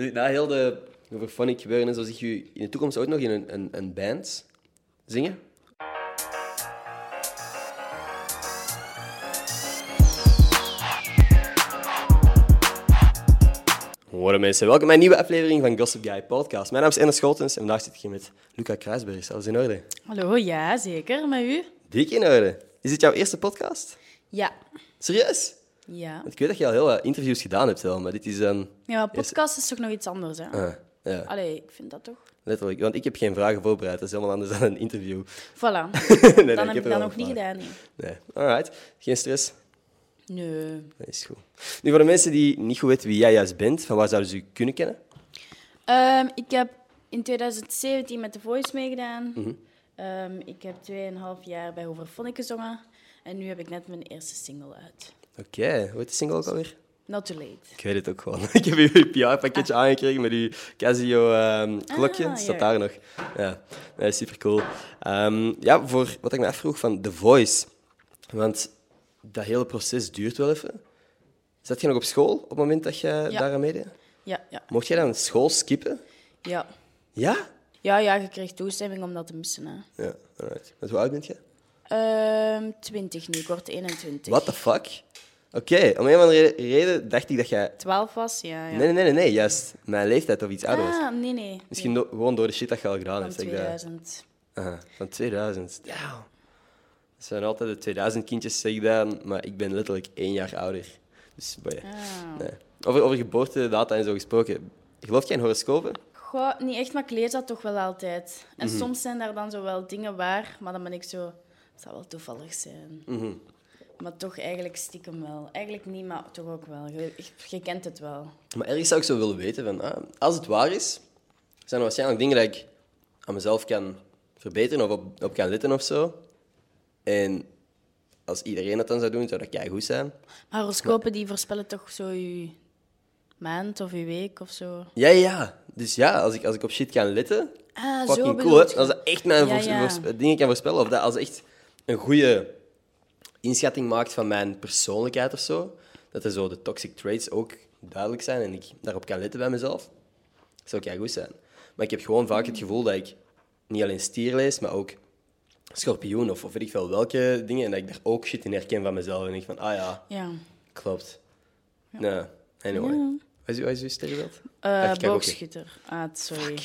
Na heel de Overphonic gebeuren en zo, zie je in de toekomst ook nog in een, een, een band zingen? Hallo mensen, welkom bij een nieuwe aflevering van Gossip Guy Podcast. Mijn naam is Ernest Scholtens en vandaag zit ik hier met Luca Kruisberg. Is alles in orde? Hallo, ja, zeker. Met u? Dik in orde. Is dit jouw eerste podcast? Ja. Serieus? Ja. Want ik weet dat je al heel wat interviews gedaan hebt, wel, maar dit is een... Ja, maar podcast is toch nog iets anders, hè? Ah, ja, Allee, ik vind dat toch. letterlijk. Want ik heb geen vragen voorbereid. Dat is helemaal anders dan een interview. Voilà. nee, Dan heb ik dat nog een niet gedaan, nee. Nee. Alright. Geen stress. Nee. Dat is goed. Nu, voor de mensen die niet goed weten wie jij juist bent, van waar zouden ze u kunnen kennen? Ehm, ik heb in 2017 met The Voice meegedaan. Mhm. Ehm, ik heb 2,5 jaar bij Overphonic gezongen. En nu heb ik net mijn eerste single uit. Oké. Hoe heet de single ook alweer? Not Too Late. Ik weet het ook gewoon. ik heb uw PR-pakketje aangekregen met uw Casio-klokje. Ah, staat ja. daar nog. Ja, nee, super cool. ja, voor wat ik me afvroeg van The Voice. Want dat hele proces duurt wel even. Zat je nog op school op het moment dat je daar aan meedeed? Ja, ja. Mocht jij dan school skippen? Ja. Ja? Ja, ja, je kreeg toestemming om dat te missen, hè. Ja, alright. Hoe oud bent je? Ehm 20 nu, ik word 21. What the fuck? Oké, om een of andere reden dacht ik dat jij... 12 was, ja. ja. Nee, nee, nee, nee, juist mijn leeftijd of iets ouder was. Ah, nee, nee. Misschien do- gewoon door de shit dat je al gedaan Van hebt. dat. 2000. Aha, van 2000. Ja. Dat zijn altijd de 2000 kindjes, zeg ik dan, maar ik ben letterlijk één jaar ouder. Dus, boy. Ah. Nee. Over, over geboortedata en zo gesproken. Geloof jij in horoscopen? Goh, niet echt, maar ik lees dat toch wel altijd. En Mhm. soms zijn daar dan zo wel dingen waar, maar dan ben ik zo... Het zou wel toevallig zijn. Mhm. Maar toch eigenlijk stiekem wel. Eigenlijk niet, maar toch ook wel. Je, je kent het wel. Maar ergens zou ik zo willen weten van, ah, als het waar is, zijn er waarschijnlijk dingen dat ik aan mezelf kan verbeteren of op, op kan letten of zo. En als iedereen dat dan zou doen, zou dat goed zijn. Maar horoscopen die voorspellen toch zo je maand of je week of zo. Ja, ja. Dus ja, als ik, als ik op shit kan letten, Ah, zo fucking bedoel cool. Hè? Als dat echt mijn Ja, ja. dingen kan voorspellen, of dat als echt een goede inschatting maakt van mijn persoonlijkheid of zo, dat er zo de toxic traits ook duidelijk zijn en ik daarop kan letten bij mezelf, zou ik goed zijn. Maar ik heb gewoon vaak het gevoel dat ik niet alleen stier lees, maar ook schorpioen of, of weet ik veel welke dingen, en dat ik daar ook shit in herken van mezelf en denk van, ah ja, Ja. klopt. Nee, anyway. Wat is, wat is uw sterrenbeeld? Ah, Eh ik boogschutter. Ah, sorry.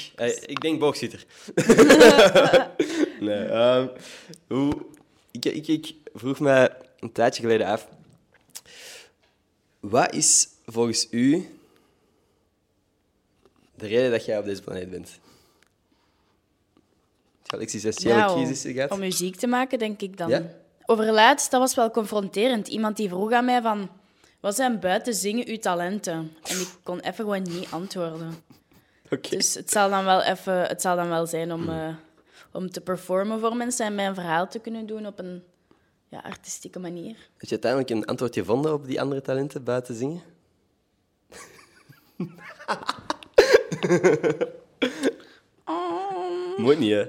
Ik denk boogschutter. nee, ehm, hoe, ik, ik, ik vroeg me een tijdje geleden af. Wat is volgens u de reden dat jij op deze planeet bent? Heb je existentiële crisis gehad? Om muziek te maken, denk ik dan. Ja? Overlaatst, dat was wel confronterend. Iemand die vroeg aan mij van... Wat zijn buiten zingen uw talenten? En ik kon even gewoon niet antwoorden. Dus het zal dan wel, even, het zal dan wel zijn om, eh, om te performen voor mensen en mijn verhaal te kunnen doen op een ja, artistieke manier. Heb je uiteindelijk een antwoord gevonden op die andere talenten buiten zingen? Moet niet, hè?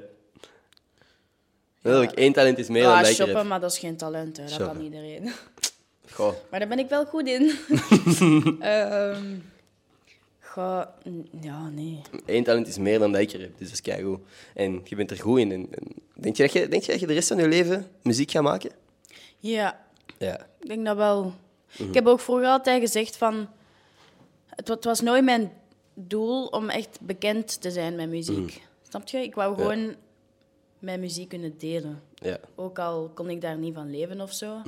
Letterlijk, één talent is meer dan ja, dat ik er shoppen, heb. maar dat is geen talent. Hè. Dat Shoppen. kan iedereen. Goh. Maar daar ben ik wel goed in. Ehm goh, ja, nee. Eén talent is meer dan dat ik er heb, dus dat is keigoed. En je bent er goed in. En, en denk, je dat je, denk je dat je de rest van je leven muziek gaat maken? Ja, Ja. ik denk dat wel. Ik heb ook vroeger altijd gezegd van... Het, het was nooit mijn doel om echt bekend te zijn met muziek. Snap je? Ik wou gewoon mijn muziek kunnen delen. Ja. Ook al kon ik daar niet van leven of zo.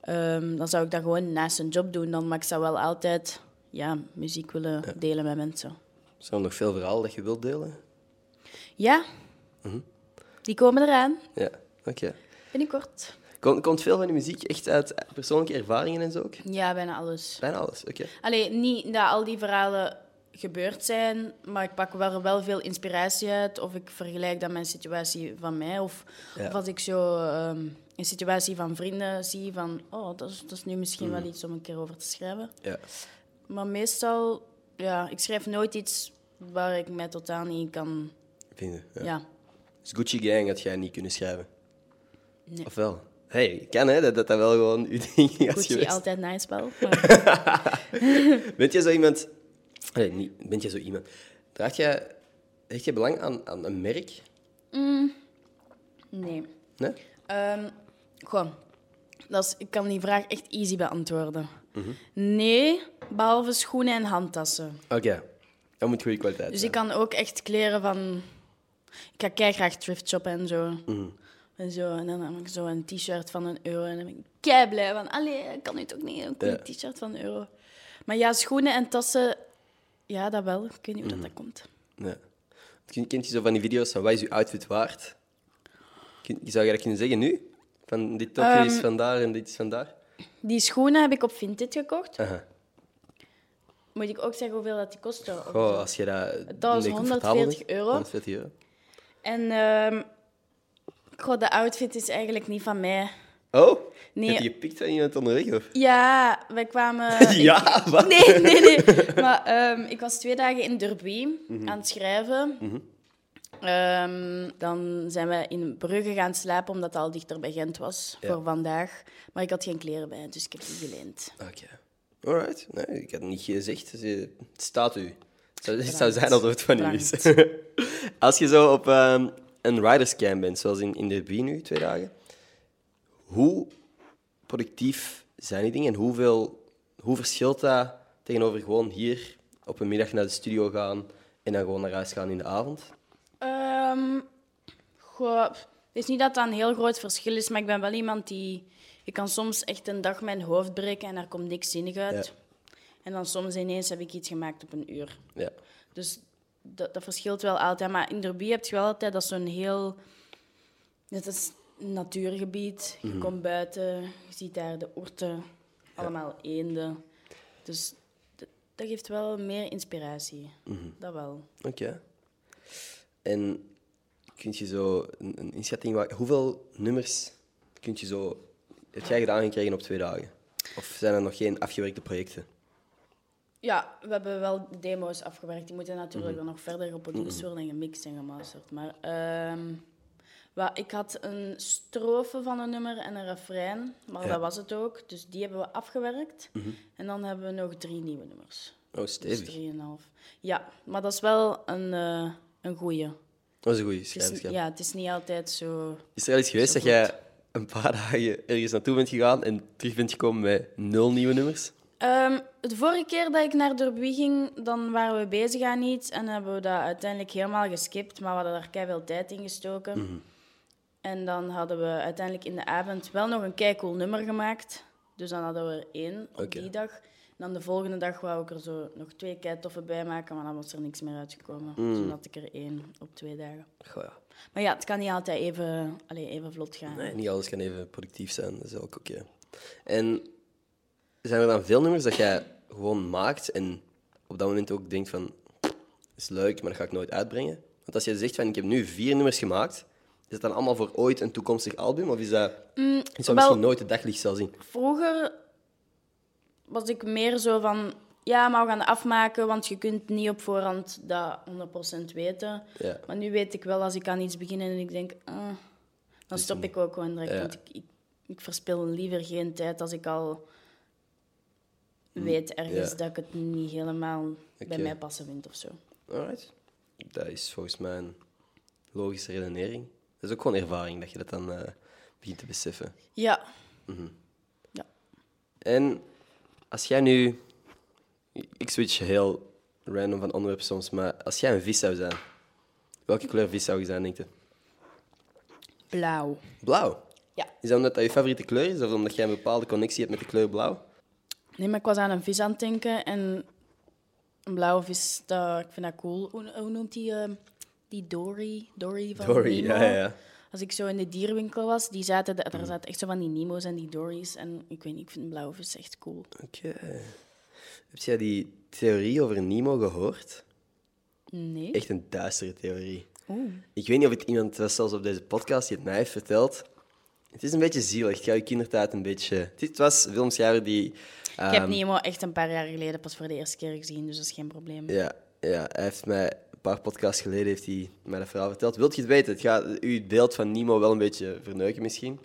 Ehm, dan zou ik dat gewoon naast een job doen. Dan, maar ik zou wel altijd ja, muziek willen delen met mensen. Is er nog veel verhalen dat je wilt delen? Ja, die komen eraan. Ja, oké. Binnenkort. Komt, komt veel van je muziek echt uit persoonlijke ervaringen en zo ook? Ja, bijna alles. Bijna alles, oké. Allee, niet dat al die verhalen gebeurd zijn, maar ik pak wel, wel veel inspiratie uit. Of ik vergelijk dat met een situatie van mij. Of, Ja. of als ik zo ehm, een situatie van vrienden zie van... Oh, dat is, dat is nu misschien wel iets om een keer over te schrijven. Ja. Maar meestal... Ja, ik schrijf nooit iets waar ik mij totaal niet kan... Vinden, ja. Ja. Dus Gucci Gang had jij niet kunnen schrijven? Nee. Of wel? Hey, kan hè, dat dat, wel gewoon uw ding is Gucci geweest. altijd nice spel. Maar... Bent je zo iemand Allee, niet, bent je zo iemand? Draag jij, hecht je belang aan, aan een merk? Nee. Nee? Ehm goh, dat is, ik kan die vraag echt easy beantwoorden. Nee, behalve schoenen en handtassen. Oké. Dat moet goede kwaliteit Dus zijn. ik kan ook echt kleren van... Ik ga graag thrift shoppen en zo. En, zo. en dan heb ik zo een t-shirt van een euro. En dan ben ik kei blij van... Allee, kan nu toch niet een cool t-shirt van een euro. Maar ja, schoenen en tassen... Ja, dat wel. Ik weet niet hoe dat, dat komt. Ja. Ken- Kent je zo van die video's van wat is je outfit waard? Zou je dat kunnen zeggen nu? Van dit topje is Ehm, van daar en dit is van daar? Die schoenen heb ik op Vinted gekocht. Aha. Moet ik ook zeggen hoeveel dat die kostte? Goh, als je dat... Dat was nee, comfortabel 140 vindt. euro. 140 euro. En ehm goh, de outfit is eigenlijk niet van mij. Oh? Nee. Heb je gepikt van iemand onderweg? Of? Ja, wij kwamen... ja, wat? Nee, nee, nee. Maar ehm, ik was twee dagen in Derby Mhm. aan het schrijven. Ehm, dan zijn we in Brugge gaan slapen, omdat het al dichter bij Gent was Ja. voor vandaag. Maar ik had geen kleren bij, dus ik heb die geleend. Oké. Alright. Nee, ik had het niet gezegd. dus je- Het staat u. Het zou, het zou zijn alsof het van u is. Als je zo op ehm, een riderscam bent, zoals in, in de B nu, twee dagen, hoe productief zijn die dingen en hoeveel, hoe verschilt dat tegenover gewoon hier op een middag naar de studio gaan en dan gewoon naar huis gaan in de avond? Goh, het is niet dat dat een heel groot verschil is, maar ik ben wel iemand die... Ik kan soms echt een dag mijn hoofd breken en daar komt niks zinnig uit. Ja. En dan soms ineens heb ik iets gemaakt op een uur. Ja. Dus dat, dat verschilt wel altijd. Maar in Derby heb je wel altijd dat zo'n heel... Het is een natuurgebied. Je komt buiten, je ziet daar de oerten, allemaal eenden. Dus dat, geeft wel meer inspiratie. Dat wel. Oké. En kun je zo een, een inschatting maken? Hoeveel nummers kun je zo, heb jij gedaan gekregen op twee dagen? Of zijn er nog geen afgewerkte projecten? Ja, we hebben wel demo's afgewerkt. Die moeten natuurlijk dan nog verder geproduceerd worden en gemixt en gemasterd. Maar ehm, wa- ik had een strofe van een nummer en een refrein, maar Ja. dat was het ook. Dus die hebben we afgewerkt. En dan hebben we nog drie nieuwe nummers. Oh, Dus stevig. drieënhalf. Ja, maar dat is wel een, eh een goeie. Dat is een is, schrijverskamp. ja, het is niet altijd zo... Is er al eens geweest dat jij een paar dagen ergens naartoe bent gegaan en terug bent gekomen met nul nieuwe nummers? Ehm, de vorige keer dat ik naar Derby ging, dan waren we bezig aan iets en hebben we dat uiteindelijk helemaal geskipt, maar we hadden daar kei veel tijd in gestoken. En dan hadden we uiteindelijk in de avond wel nog een kei cool nummer gemaakt. Dus dan hadden we er één op die dag. En dan de volgende dag wou ik er zo nog twee kei toffe bij maken, maar dan was er niks meer uitgekomen. Dus dan had ik er één op twee dagen. Goh, ja. Maar ja, het kan niet altijd even, allee, even vlot gaan. Nee, niet alles kan even productief zijn. Dat is ook oké. En zijn er dan veel nummers dat jij gewoon maakt en op dat moment ook denkt van... is leuk, maar dat ga ik nooit uitbrengen? Want als je zegt van, ik heb nu vier nummers gemaakt, is dat dan allemaal voor ooit een toekomstig album? Of is dat... is dat wel- misschien nooit het daglicht zal zien? Vroeger was ik meer zo van... Ja, maar we gaan het afmaken, want je kunt niet op voorhand dat 100% weten. Ja. Maar nu weet ik wel, als ik aan iets begin en ik denk... ah, dan stop ik ook gewoon direct. Ja. Want ik, ik, ik verspil liever geen tijd als ik al weet ergens. Ja. dat ik het niet helemaal bij mij passen vind of zo. Alright. Dat is volgens mij een logische redenering. Dat is ook gewoon ervaring, dat je dat dan eh, begint te beseffen. Ja. En als jij nu... Ik switch heel random van onderwerp soms, maar als jij een vis zou zijn, welke kleur vis zou je zijn, denk je? Blauw. Blauw. Ja. Is dat omdat dat je favoriete kleur is, of omdat jij een bepaalde connectie hebt met de kleur blauw? Nee, maar ik was aan een vis aan het denken en een blauwe vis, dat, ik vind dat cool. Hoe, hoe noemt die, eh, die Dory? Dory van Dory, Nemo? ja, ja. Als ik zo in de dierenwinkel was, die zaten, daar zaten echt zo van die Nemo's en die Dory's. En ik weet niet, ik vind een blauwe vis echt cool. Oké. Heb jij die theorie over Nemo gehoord? Nee? Echt een duistere theorie. Oeh. Ik weet niet of het iemand was, zelfs op deze podcast, die het mij heeft verteld. Het is een beetje zielig. Het gaat je kindertijd een beetje... Het was filmschrijver die... ik heb ehm, Nemo echt een paar jaar geleden pas voor de eerste keer gezien, dus dat is geen probleem. Ja, ja, hij heeft mij een paar podcasts geleden heeft hij mij dat verhaal verteld. Wilt je het weten? Het gaat uw beeld van Nemo wel een beetje verneuken misschien.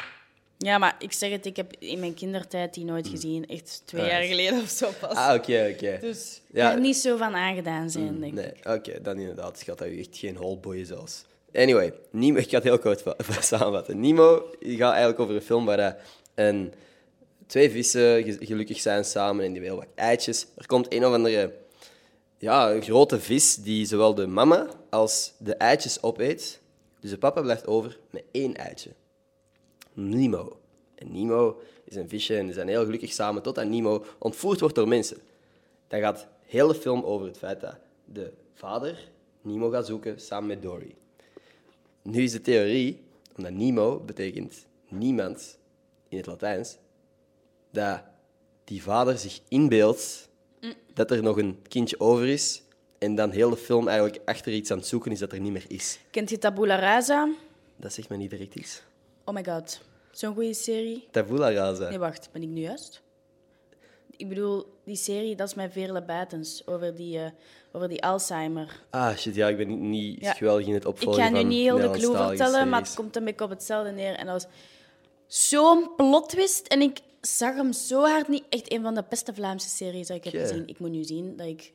Ja, maar ik zeg het, ik heb in mijn kindertijd die nooit gezien. Echt twee Ah, jaar geleden of zo pas. Ah, oké, oké. Dus Ja. er niet zo van aangedaan zijn, denk ik. Nee, oké, dan inderdaad. Gaat dat u echt geen holboy zelfs. Anyway, Nemo, ik ga het heel kort va- samenvatten. Nemo gaat eigenlijk over een film waar eh, een, twee vissen ge- gelukkig zijn samen en die willen wat eitjes. Er komt een of andere ja, een grote vis die zowel de mama als de eitjes opeet. Dus de papa blijft over met één eitje. Nemo. En Nemo is een visje en die zijn heel gelukkig samen totdat Nemo ontvoerd wordt door mensen. Dan gaat de hele film over het feit dat de vader Nemo gaat zoeken samen met Dory. Nu is de theorie, omdat Nemo betekent niemand in het Latijns, dat die vader zich inbeeldt dat er nog een kindje over is en dan heel de film eigenlijk achter iets aan het zoeken is dat er niet meer is. Kent je Tabula Rasa? Dat zegt me niet direct iets. Oh my god. Zo'n goede serie. Tabula rasa. Nee, wacht. Ben ik nu juist? Ik bedoel, die serie, dat is met Veerle Buitens. Over die, eh, over die Alzheimer. Ah, shit, ja, ik ben niet, niet Ja. geweldig in het Ik opvolgen ga nu van niet heel de clue vertellen, maar het komt een beetje op hetzelfde neer. En dat was zo'n plot twist. En ik zag hem zo hard niet. Echt een van de beste Vlaamse series dat ik heb gezien. Ik moet nu zien dat ik...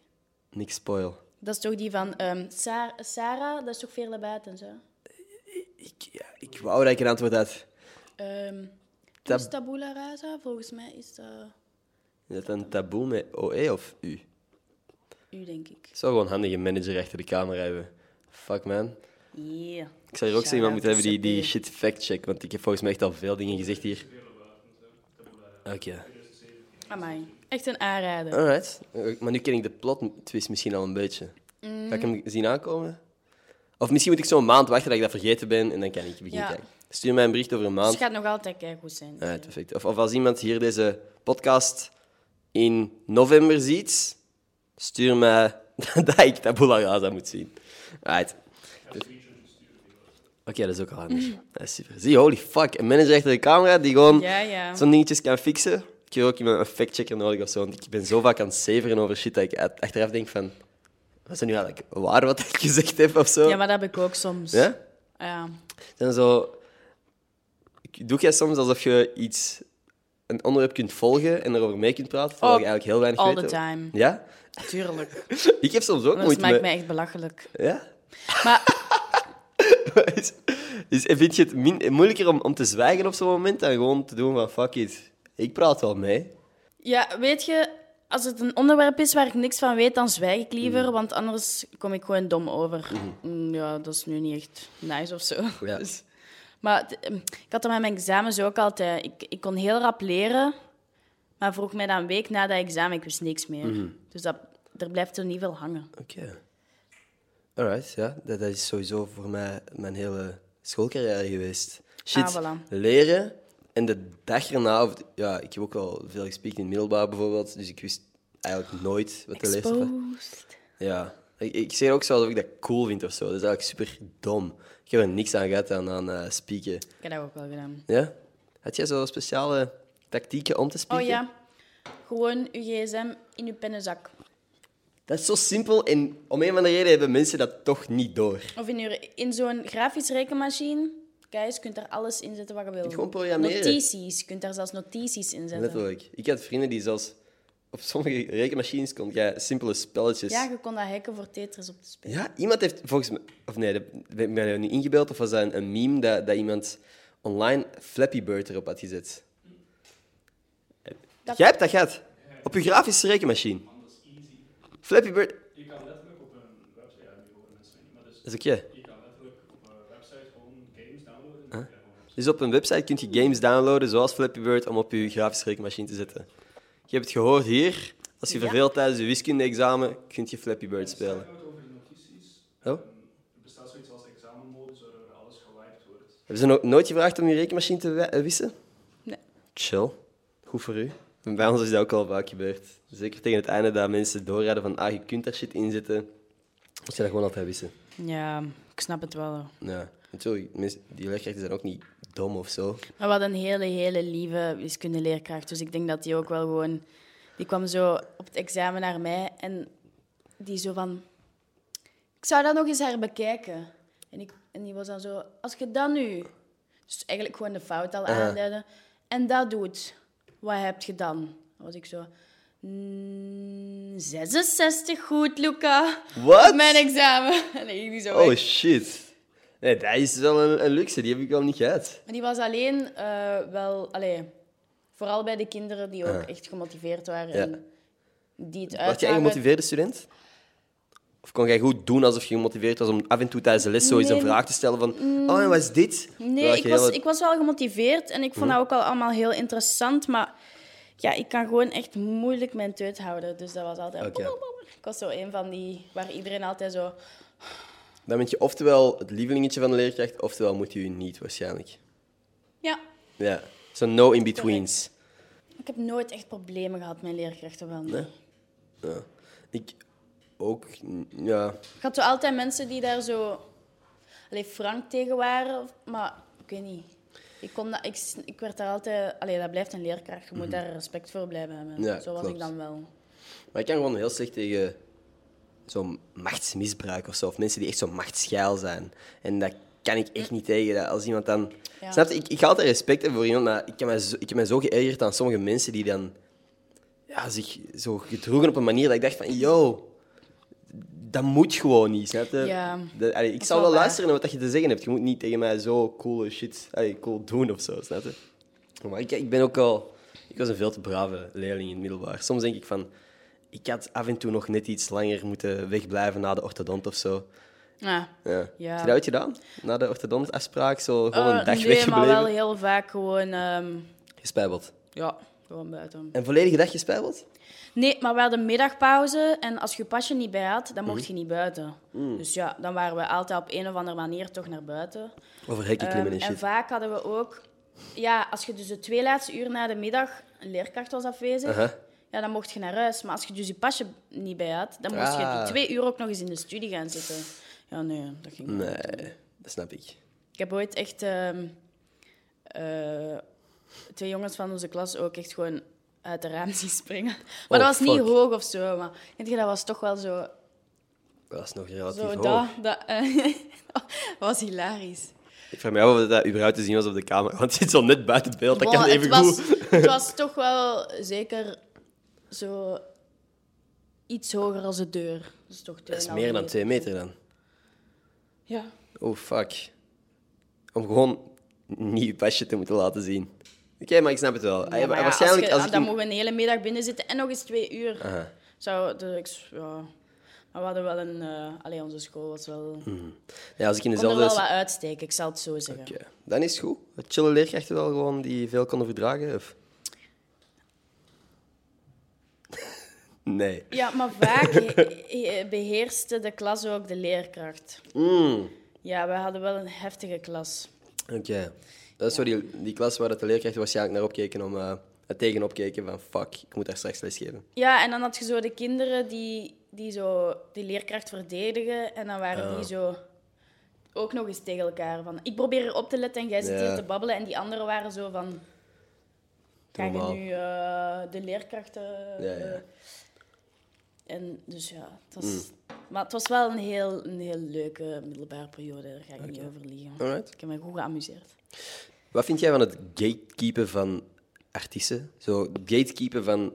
Niks spoil. Dat is toch die van Sa- Sarah? Dat is toch Veerle Buitens, hè? Ik, ja, ik wou dat ik een antwoord had. Tab- is Tabula Rasa? Volgens mij is dat Is dat een taboe met OE of U? u, denk ik. Ik zou gewoon een handige manager achter de camera hebben. Fuck, man. Yeah. Ik zou hier ook zo iemand moeten hebben die, die shit fact-check, want ik heb volgens mij echt al veel dingen gezegd hier. Oké. Amai. Echt een aanrader. Alright. Eh, Maar nu ken ik de plot twist misschien al een beetje. Mm. Ga ik hem zien aankomen? Of misschien moet ik zo'n maand wachten dat ik dat vergeten ben en dan kan ik beginnen Ja. kijken. Stuur mij een bericht over een Dus maand. het gaat nog altijd goed zijn. Alright, perfect. Of, of als iemand hier deze podcast in november ziet, stuur mij dat ik Tabula Rasa moet zien. Right. Oké, dat is ook al handig. Dat is super. Zie, holy fuck. Een manager achter de camera die gewoon Ja, ja. zo'n dingetjes kan fixen. Ik heb ook iemand een factchecker nodig of zo, want ik ben zo vaak aan het zeveren over shit dat ik achteraf denk van... Was het nu eigenlijk waar wat ik gezegd heb of zo? Ja, maar dat heb ik ook soms. Ja? Ja. Zijn zo... Doe jij soms alsof je iets, een onderwerp kunt volgen en erover mee kunt praten, terwijl je eigenlijk heel weinig all weet? the time. Ja? Tuurlijk. Ik heb soms ook Dat moeite maakt met... mij echt belachelijk. Ja? Maar is, is, vind je het min- moeilijker om, om te zwijgen op zo'n moment dan gewoon te doen van fuck it, ik praat wel mee. ja, weet je, als het een onderwerp is waar ik niks van weet, dan zwijg ik liever, Mhm. want anders kom ik gewoon dom over. Mm, Ja, dat is nu niet echt nice of zo. Ja. Dus- maar ehm, ik had dat met mijn examens ook altijd. Ik, ik kon heel rap leren, maar vroeg mij dan een week na dat examen, ik wist niks meer. Mhm. Dus dat, er blijft er niet veel hangen. Oké. Alright, ja. Dat, dat is sowieso voor mij mijn hele schoolcarrière geweest. Shit, Ah, voilà. leren en de dag erna... Of, ja, ik heb ook wel veel gespeeld in het middelbaar bijvoorbeeld, dus ik wist eigenlijk nooit wat de leeftijd was. Ja. Ik, ik zeg ook zo alsof ik dat cool vind of zo. Dat is eigenlijk super dom. Ik heb er niks aan gehad aan, aan eh, spieken. Ik heb dat ook wel gedaan. Ja? Had jij zo speciale tactieken om te spieken? Oh ja, gewoon uw gsm in uw pennenzak. Dat is zo simpel en om een of andere reden hebben mensen dat toch niet door. Of in, uw, in zo'n grafisch rekenmachine. Guys, je kunt daar alles in zetten wat je wil. gewoon programmeren. Notities. Je kunt daar zelfs notities in zetten. Letterlijk. Ik had vrienden die zelfs op sommige rekenmachines kon jij simpele spelletjes. Ja, je kon dat hacken voor Tetris op te spelen. Ja, iemand heeft volgens mij, of nee, dat ben mij nu ingebeeld, of was dat een, een meme dat, dat iemand online Flappy Bird erop had gezet? Dat- Jij hebt dat gehad? Op je grafische rekenmachine? Flappy Bird, Je kan letterlijk op een website, ja, nu horen mensen mij niet, maar dus dat is oké. je kan letterlijk op een website gewoon games downloaden. je gewoon Dus op een website kun je games downloaden, zoals Flappy Bird, om op je grafische rekenmachine te zetten. Je hebt het gehoord hier. Als je Ja. verveelt tijdens je wiskunde-examen, kun je Flappy Bird spelen. Side-note over die notities. Oh? Bestaat zoiets als examenmodus waardoor alles gewiped wordt. Hebben ze no- nooit gevraagd om je rekenmachine te eh, wissen? Nee. Chill. Goed voor u. Bij ons is dat ook al vaak gebeurd. Zeker tegen het einde dat mensen doorraden van ah, je kunt daar shit inzetten. Moet je dat gewoon altijd wissen. Ja, ik snap het wel. Ja, natuurlijk. mensen- Die leerkrachten zijn ook niet dom of zo. Maar wat een hele, hele lieve wiskundeleerkracht. Dus ik denk dat die ook wel gewoon... Die kwam zo op het examen naar mij en die zo van... Ik zou dat nog eens herbekijken. En, ik, en die was dan zo... Als je dat nu Dus eigenlijk gewoon de fout al aanduiden. En dat doet. Wat heb je dan? Dan was ik zo... "Mm, 66 goed, Luca. Wat? Mijn examen. En die zo Oh weg. shit. Nee, dat is wel een, een luxe, die heb ik wel niet gehad. Maar die was alleen eh, wel... Allee, vooral bij de kinderen die ook echt gemotiveerd waren. Ja. En die het Was jij een gemotiveerde student? Of kon jij goed doen alsof je gemotiveerd was om af en toe tijdens de les zoiets een vraag te stellen van... Oh, en wat is dit? Nee, ik was, ik was wel gemotiveerd en ik vond dat ook al allemaal heel interessant. Maar ja, ik kan gewoon echt moeilijk mijn teut houden. Dus dat was altijd... Ik was zo een van die waar iedereen altijd zo... Dan ben je oftewel het lievelingetje van de leerkracht, oftewel moet je je niet, waarschijnlijk. Ja, Ja, zo no in-betweens. ik heb nooit echt problemen gehad met leerkrachten wel. nee. Ja. Ik ook, ja. Ik had zo altijd mensen die daar zo... Allee, frank tegen waren, of- maar ik weet niet. Ik, kon dat, ik, ik werd daar altijd... Allee, dat blijft een leerkracht. Je moet daar respect voor blijven hebben. Mhm. Ja, zo was klopt. ik dan wel. Maar ik kan gewoon heel slecht tegen zo'n machtsmisbruik of zo. Of mensen die echt zo machtsgeil zijn. En dat kan ik echt niet tegen. Dat als iemand dan... Ja. Snap je? Ik, ik ga altijd respect hebben voor iemand, maar ik heb, mij zo, ik heb mij zo geërgerd aan sommige mensen die dan ja, zich zo gedroegen op een manier dat ik dacht van... Yo, dat moet gewoon niet, snap je? Ja, allee, ik zal wel luisteren naar wat je te zeggen hebt. Je moet niet tegen mij zo coole shit allee, cool doen of zo, snap je? Maar ik, ik ben ook al... Ik was een veel te brave leerling in het middelbaar. Soms denk ik van... Ik had af en toe nog net iets langer moeten wegblijven na de orthodont of zo. Ja. Ja. Ja. Heb je dat ooit gedaan? Na de orthodontafspraak, zo gewoon Eh, een dag nee, weggebleven? maar wel heel vaak gewoon... ehm, Gespijbeld. ja, gewoon buiten. Een volledige dag gespijbeld? Nee, maar we hadden middagpauze en als je je pasje niet bij had, dan Mhm. mocht je niet buiten. Mm. Dus ja, dan waren we altijd op een of andere manier toch naar buiten. Over hekken klimmen Ehm, en en shit. vaak hadden we ook... Ja, als je dus de twee laatste uur na de middag een leerkracht was afwezig. Ja, dan mocht je naar huis. Maar als je dus je pasje niet bij had, dan moest je Ah. die twee uur ook nog eens in de studie gaan zitten. Ja, nee, dat ging niet. Nee, dat snap ik. Ik heb ooit echt ehm, eh, twee jongens van onze klas ook echt gewoon uit de raam zien springen. Maar Oh, dat was niet hoog of zo, maar weet je, dat was toch wel zo... Dat is nog relatief zo hoog. dat, dat, dat was hilarisch. Ik vraag me af of dat überhaupt te zien was op de camera. Want het zit zo net buiten beeld. Dat Bon, kan even het, was, goed. het was toch wel zeker zo iets hoger als de deur. Dat is toch Dat is 2,5 meer dan twee meter dan. Ja. Oh, fuck. Om gewoon niet je pasje te moeten laten zien. Oké, maar ik snap het wel. Ja, maar ja, waarschijnlijk als je, als, ik... dan mogen we een hele middag binnen zitten en nog eens twee uur. Aha. Zou ik, ja. Maar we hadden wel een... eh allee, onze school was wel... Ja, als ik in kon er dezelfde... wel wat uitsteken, ik zal het zo zeggen. Oké, dan is het goed. Wat chille leerkrachten wel gewoon die veel konden verdragen? Of... nee. Ja, maar vaak he- he- beheerste de klas ook de leerkracht. Mm. Ja, we hadden wel een heftige klas. Oké. Dat is zo die, die klas waar de leerkrachten waarschijnlijk naar opkeken om... eh er tegenop keken van fuck, ik moet daar straks lesgeven. Ja, en dan had je zo de kinderen die, die zo die leerkracht verdedigen. En dan waren Ah. die zo ook nog eens tegen elkaar van... Ik probeer erop te letten en jij zit Ja. hier te babbelen. En die anderen waren zo van... Ga je nu eh, de leerkrachten... Ja, ja. En dus ja, het was... Mm. Maar het was wel een heel, een heel leuke middelbare periode. Daar ga ik niet over liegen. Alright. Ik heb me goed geamuseerd. Wat vind jij van het gatekeepen van artiesten? Zo gatekeepen van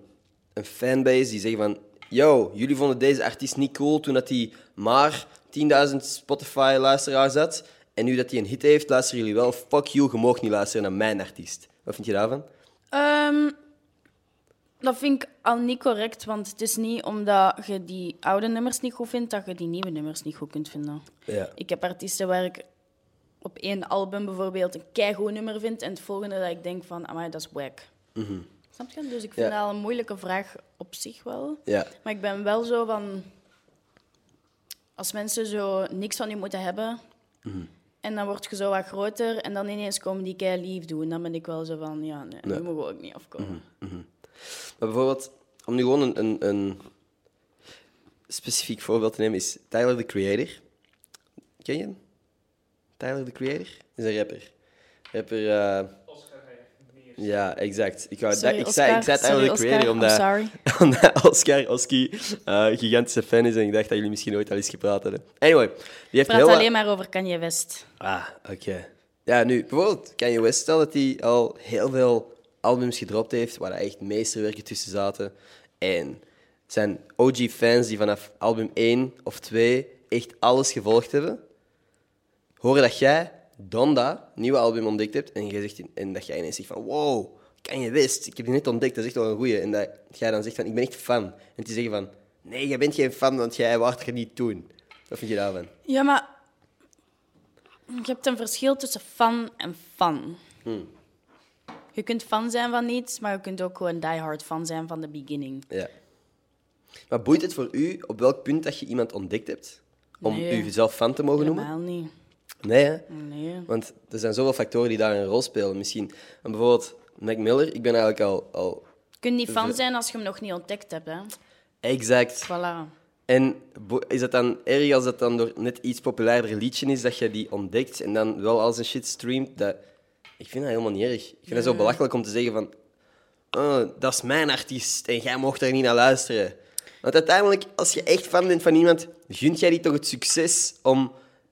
een fanbase die zeggen van... Yo, jullie vonden deze artiest niet cool toen dat hij maar 10.000 Spotify-luisteraars had. En nu dat hij een hit heeft, luisteren jullie wel. Fuck you, je mag niet luisteren naar mijn artiest. Wat vind je daarvan? Ehm, dat vind ik al niet correct, want het is niet omdat je die oude nummers niet goed vindt, dat je die nieuwe nummers niet goed kunt vinden. Ja. Ik heb artiesten waar ik op één album bijvoorbeeld een keigoed nummer vind en het volgende dat ik denk van, amai, dat is wack. Snap je? Dus ik vind Ja. dat al een moeilijke vraag op zich wel. Ja. Maar ik ben wel zo van... Als mensen zo niks van je moeten hebben... En dan word je zo wat groter en dan ineens komen die kei lief doen. Dan ben ik wel zo van, ja, nee, Nee. nu mogen we ook niet afkomen. Maar bijvoorbeeld, om nu gewoon een, een, een specifiek voorbeeld te nemen, is Tyler, the Creator. Ken je hem? Tyler, the Creator? Is een rapper. Rapper... eh, Oscar meer. Ja, exact. Ik, wou, Sorry, ik, zei, ik zei. Tyler, the Creator, Oscar. Omdat, sorry. omdat Oscar Oski eh, een gigantische fan is en ik dacht dat jullie misschien ooit al eens gepraat hadden. Anyway, die heeft Ik praat heel... wat- alleen maar over Kanye West. Ah, oké. Ja, nu, bijvoorbeeld Kanye West, stel dat hij al heel veel albums gedropt heeft, waar echt meesterwerken tussen zaten. En zijn OG-fans die vanaf album 1 of 2 echt alles gevolgd hebben, horen dat jij Donda, nieuwe album, ontdekt hebt en, jij zegt, en dat jij ineens zegt van wow, Kanye West, ik heb die net ontdekt, dat is echt wel een goeie. En dat jij dan zegt van ik ben echt fan. En die zeggen van nee, jij bent geen fan, want jij waart er niet toen. Wat vind je daarvan? Ja, maar je hebt een verschil tussen fan en fan. Hmm. Je kunt fan zijn van iets, maar je kunt ook gewoon diehard fan zijn van de beginning. Ja. Maar boeit het voor u op welk punt dat je iemand ontdekt hebt? Om Nee. jezelf fan te mogen noemen? Helemaal niet. Nee, hè? Nee. Want er zijn zoveel factoren die daar een rol spelen. Misschien, en bijvoorbeeld Mac Miller, ik ben eigenlijk al, al Je kunt niet fan zijn als je hem nog niet ontdekt hebt. Hè. exact. Voilà. En is het dan erg als dat dan door net iets populairder liedje is, dat je die ontdekt en dan wel al zijn shit streamt? Dat... Ik vind dat helemaal niet erg. Ik vind het zo belachelijk om te zeggen van... Oh, dat is mijn artiest en jij mocht daar niet naar luisteren. Want uiteindelijk, als je echt fan bent van iemand, gunt jij die toch het succes om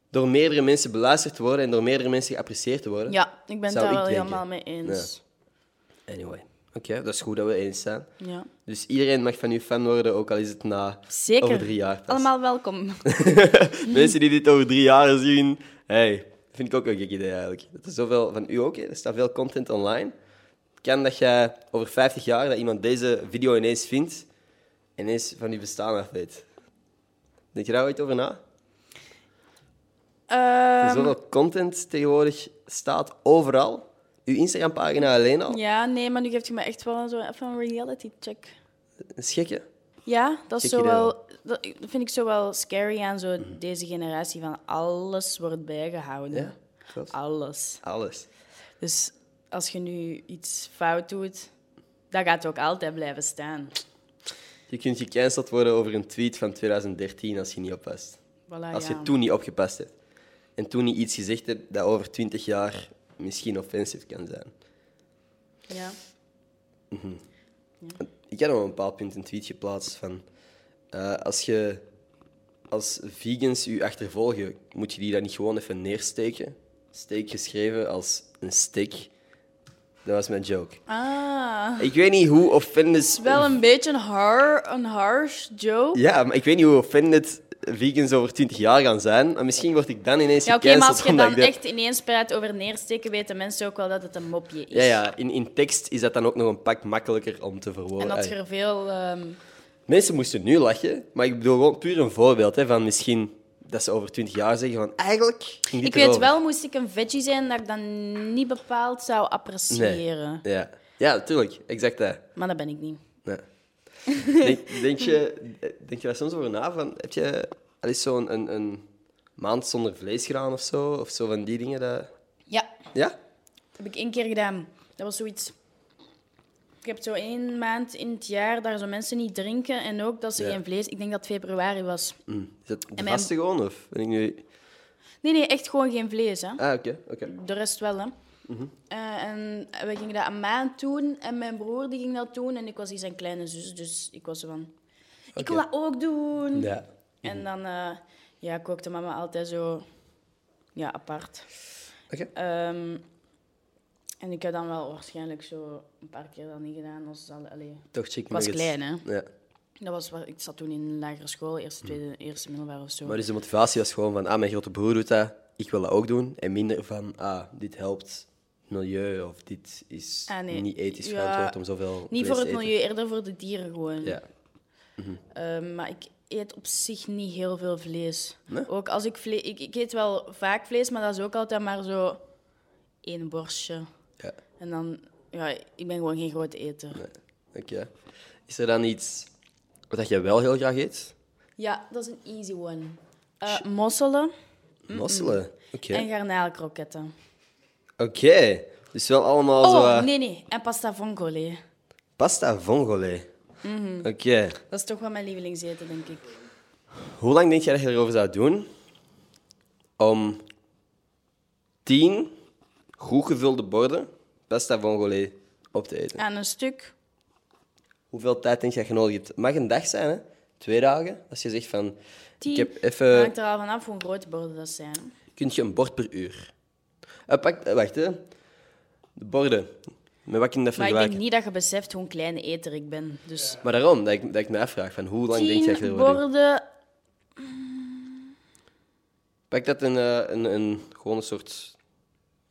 door meerdere mensen beluisterd te worden en door meerdere mensen geapprecieerd te worden? Ja, ik ben het daar wel helemaal mee eens. Anyway. Oké, dat is goed dat we eens zijn. Ja. Dus iedereen mag van u fan worden, ook al is het na Zeker. over drie jaar pas. Allemaal welkom. Mensen die dit over drie jaar zien, hey, vind ik ook een gek idee eigenlijk. Dat is zoveel van u ook, hè. er staat veel content online. Kan dat jij over 50 jaar, dat iemand deze video ineens vindt, ineens van je bestaan af weet. Denk je daar ooit over na? Er Ehm, zoveel content tegenwoordig staat overal. Uw Instagram-pagina alleen al. ja, nee, maar nu geeft je me echt wel zo even een reality check. Dat is gek, hè? Ja, dat, is zo wel, dat vind ik zo wel scary aan zo deze generatie van alles wordt bijgehouden. Ja, klopt. Alles. Alles. Dus als je nu iets fout doet, dat gaat ook altijd blijven staan. Je kunt gecanceld worden over een tweet van 2013 als je niet oppast. Voilà, Als ja. je toen niet opgepast hebt. En toen niet iets gezegd hebt dat over 20 jaar misschien offensief kan zijn. Ja. Ik had op een bepaald punt een tweet geplaatst van... eh, als je als vegans je achtervolgen, moet je die dan niet gewoon even neersteken? Steek geschreven als een stick. Dat was mijn joke. Ah, Ik weet niet hoe offended... wel een beetje een, har, een harsh joke. Ja, maar ik weet niet hoe offended vegans over 20 jaar gaan zijn. Maar misschien word ik dan ineens Ja, oké, maar als je dan dat- echt ineens praat over neersteken, weten mensen ook wel dat het een mopje is. Ja, ja in, in tekst is dat dan ook nog een pak makkelijker om te verwoorden. En dat je er veel... ehm, Mensen moesten nu lachen, maar ik bedoel gewoon puur een voorbeeld hè, van misschien dat ze over 20 jaar zeggen van eigenlijk ging dit Ik weet erover. wel, moest ik een veggie zijn, dat ik dan niet bepaald zou Nee. appreciëren. Ja, ja natuurlijk, exact dat. Maar dat ben ik niet. Nee. Denk, denk, je, denk je daar soms over na? Van, heb je al eens zo'n een, een maand zonder vlees gedaan of zo? Of zo van die dingen? Dat... Ja, Ja? dat heb ik één keer gedaan. Dat was zoiets... Ik heb zo één maand in het jaar dat zo mensen niet drinken en ook dat ze Ja. geen vlees... Ik denk dat het februari was. Hm. Is dat de En mijn- vaste gewoon? Of ben ik nu... Nee, nee, echt gewoon geen vlees, hè. Ah, oké. oké. De rest wel, hè. Eh, en we gingen dat aan maand doen en mijn broer die ging dat doen en ik was die zijn kleine zus, dus ik was zo van... Ik wil dat ook doen. Ja. En dan uh, ja, kookte mama altijd zo ja, apart. Oké. Ehm, en ik heb dan wel waarschijnlijk zo een paar keer dat niet gedaan. Als, al- allee. Toch chick Ik was klein, hè. Ja. Dat was, waar- ik zat toen in een lagere school, eerste, tweede, eerste middelbaar of zo. Maar dus de motivatie was gewoon van, ah, mijn grote broer doet dat, ik wil dat ook doen. En minder van, ah, dit helpt het milieu of dit is Ah, nee. niet ethisch Ja, verantwoord om zoveel Niet voor het eten. milieu, eerder voor de dieren gewoon. Ja. Ehm, maar ik eet op zich niet heel veel vlees. Nee? Ook als ik vlees... Ik, ik eet wel vaak vlees, maar dat is ook altijd maar zo één borstje. Ja. En dan... Ja, ik ben gewoon geen grote eter. Oké. Is er dan iets wat je wel heel graag eet? Ja, dat is een easy one. Eh, mosselen Mosselen. Oké. en garnalenkroketten. Oké. Dus wel allemaal zo... Oh, nee, nee. En pasta vongole. Pasta vongole. Mhm. Oké. Dat is toch wel mijn lievelingseten, denk ik. Hoe lang denk jij dat je erover zou doen om tien goed gevulde borden pasta vongole op te eten? Aan een stuk. Hoeveel tijd denk je dat je nodig hebt? Het mag een dag zijn, hè? Twee dagen. Als je zegt van... Ik heb even... hangt er al vanaf hoe groot borden dat zijn. Kun je een bord per uur? Eh, pak, eh, wacht, hè. De borden. Met wat kun je dat Maar ik denk niet dat je beseft hoe een kleine eter ik ben. Dus Maar daarom, dat ik, dat ik me afvraag, van hoe lang denk je dat je erover borden... Pak dat een, eh, een, een, gewoon een soort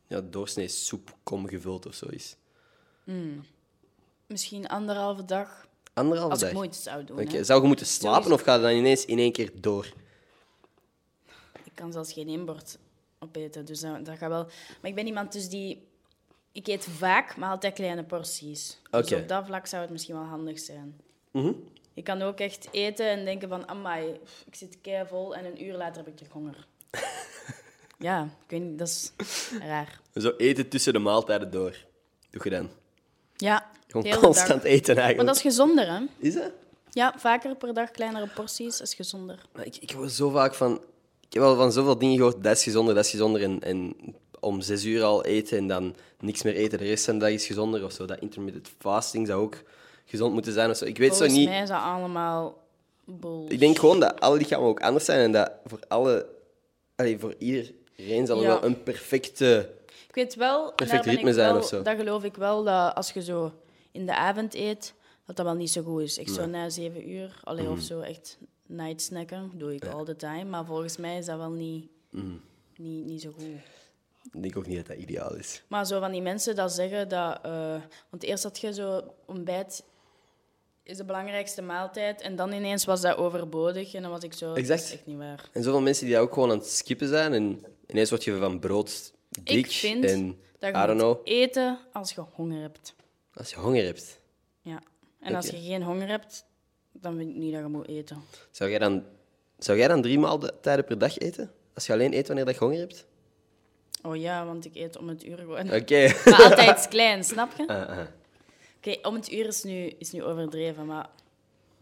ja, doorsnee soepkom gevuld of zo is. Misschien anderhalve dag. Anderhalve Als dag. ik moeite zou doen. Zou je moeten slapen Sowieso. of gaat het dan ineens in één keer door? Ik kan zelfs geen één bord opeten, dus dat, dat gaat wel. Maar ik ben iemand dus die... Ik eet vaak, maar altijd kleine porties. Dus op dat vlak zou het misschien wel handig zijn. Mhm. Ik kan ook echt eten en denken van... Amai, ik zit kei vol en een uur later heb ik terug honger. Ja, ik weet niet, dat is raar. Zo eten tussen de maaltijden door. Doe je dan? Ja, Gewoon constant dag. eten Maar eigenlijk. dat is gezonder, hè? Is dat? Ja, vaker per dag kleinere porties is gezonder. Maar ik, ik hoor zo vaak van... Ik heb al van zoveel dingen gehoord, dat is gezonder, dat is gezonder. En, en om zes uur al eten en dan niks meer eten de rest van de dag is gezonder of zo. Dat intermittent fasting zou ook gezond moeten zijn of zo. Ik weet Volgens zo niet... mij is dat allemaal bullshit. Ik denk gewoon dat alle lichamen ook anders zijn en dat voor alle... Allee, voor iedereen zal er wel een perfecte... Ik weet wel, Perfect ritme ik zijn wel- of zo. dat geloof ik wel, dat als je zo in de avond eet, dat dat wel niet zo goed is. Echt zo na zeven uur, allee, Mhm. of zo echt night snacken, doe ik all the time. Maar volgens mij is dat wel niet, Mhm. niet, niet zo goed. Ik denk ook niet dat dat ideaal is. Maar zo van die mensen dat zeggen dat... eh, want eerst had je zo ontbijt is de belangrijkste maaltijd en dan ineens was dat overbodig en dan was ik zo... Exact. Dat is echt niet waar. En zoveel mensen die dat ook gewoon aan het skippen zijn en ineens word je van brood dik ik vind en dat je moet eten als je honger hebt. als je honger hebt. Ja. En als Oké. je geen honger hebt, dan vind ik niet dat je moet eten. Zou jij dan, zou jij dan drie maaltijden per dag eten? Als je alleen eet wanneer dat je honger hebt? Oh ja, want ik eet om het uur gewoon. Oké. Maar altijd iets klein, snap je? Oké, Ah, ah. om het uur is nu, is nu overdreven, maar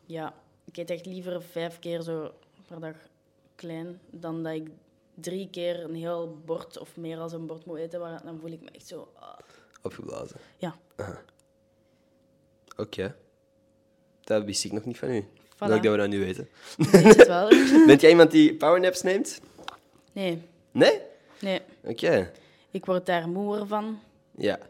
ja, ik eet echt liever vijf keer zo per dag klein dan dat ik drie keer een heel bord of meer als een bord moet eten. Dan voel ik me echt zo. ah. Opgeblazen. Ja, Oké. Dat wist ik nog niet van u. Voilà. Leuk dat we dat nu weten. weet het wel. Bent jij iemand die powernaps neemt? Nee, Nee? nee. Oké. Ik word daar moer van. Ja. Je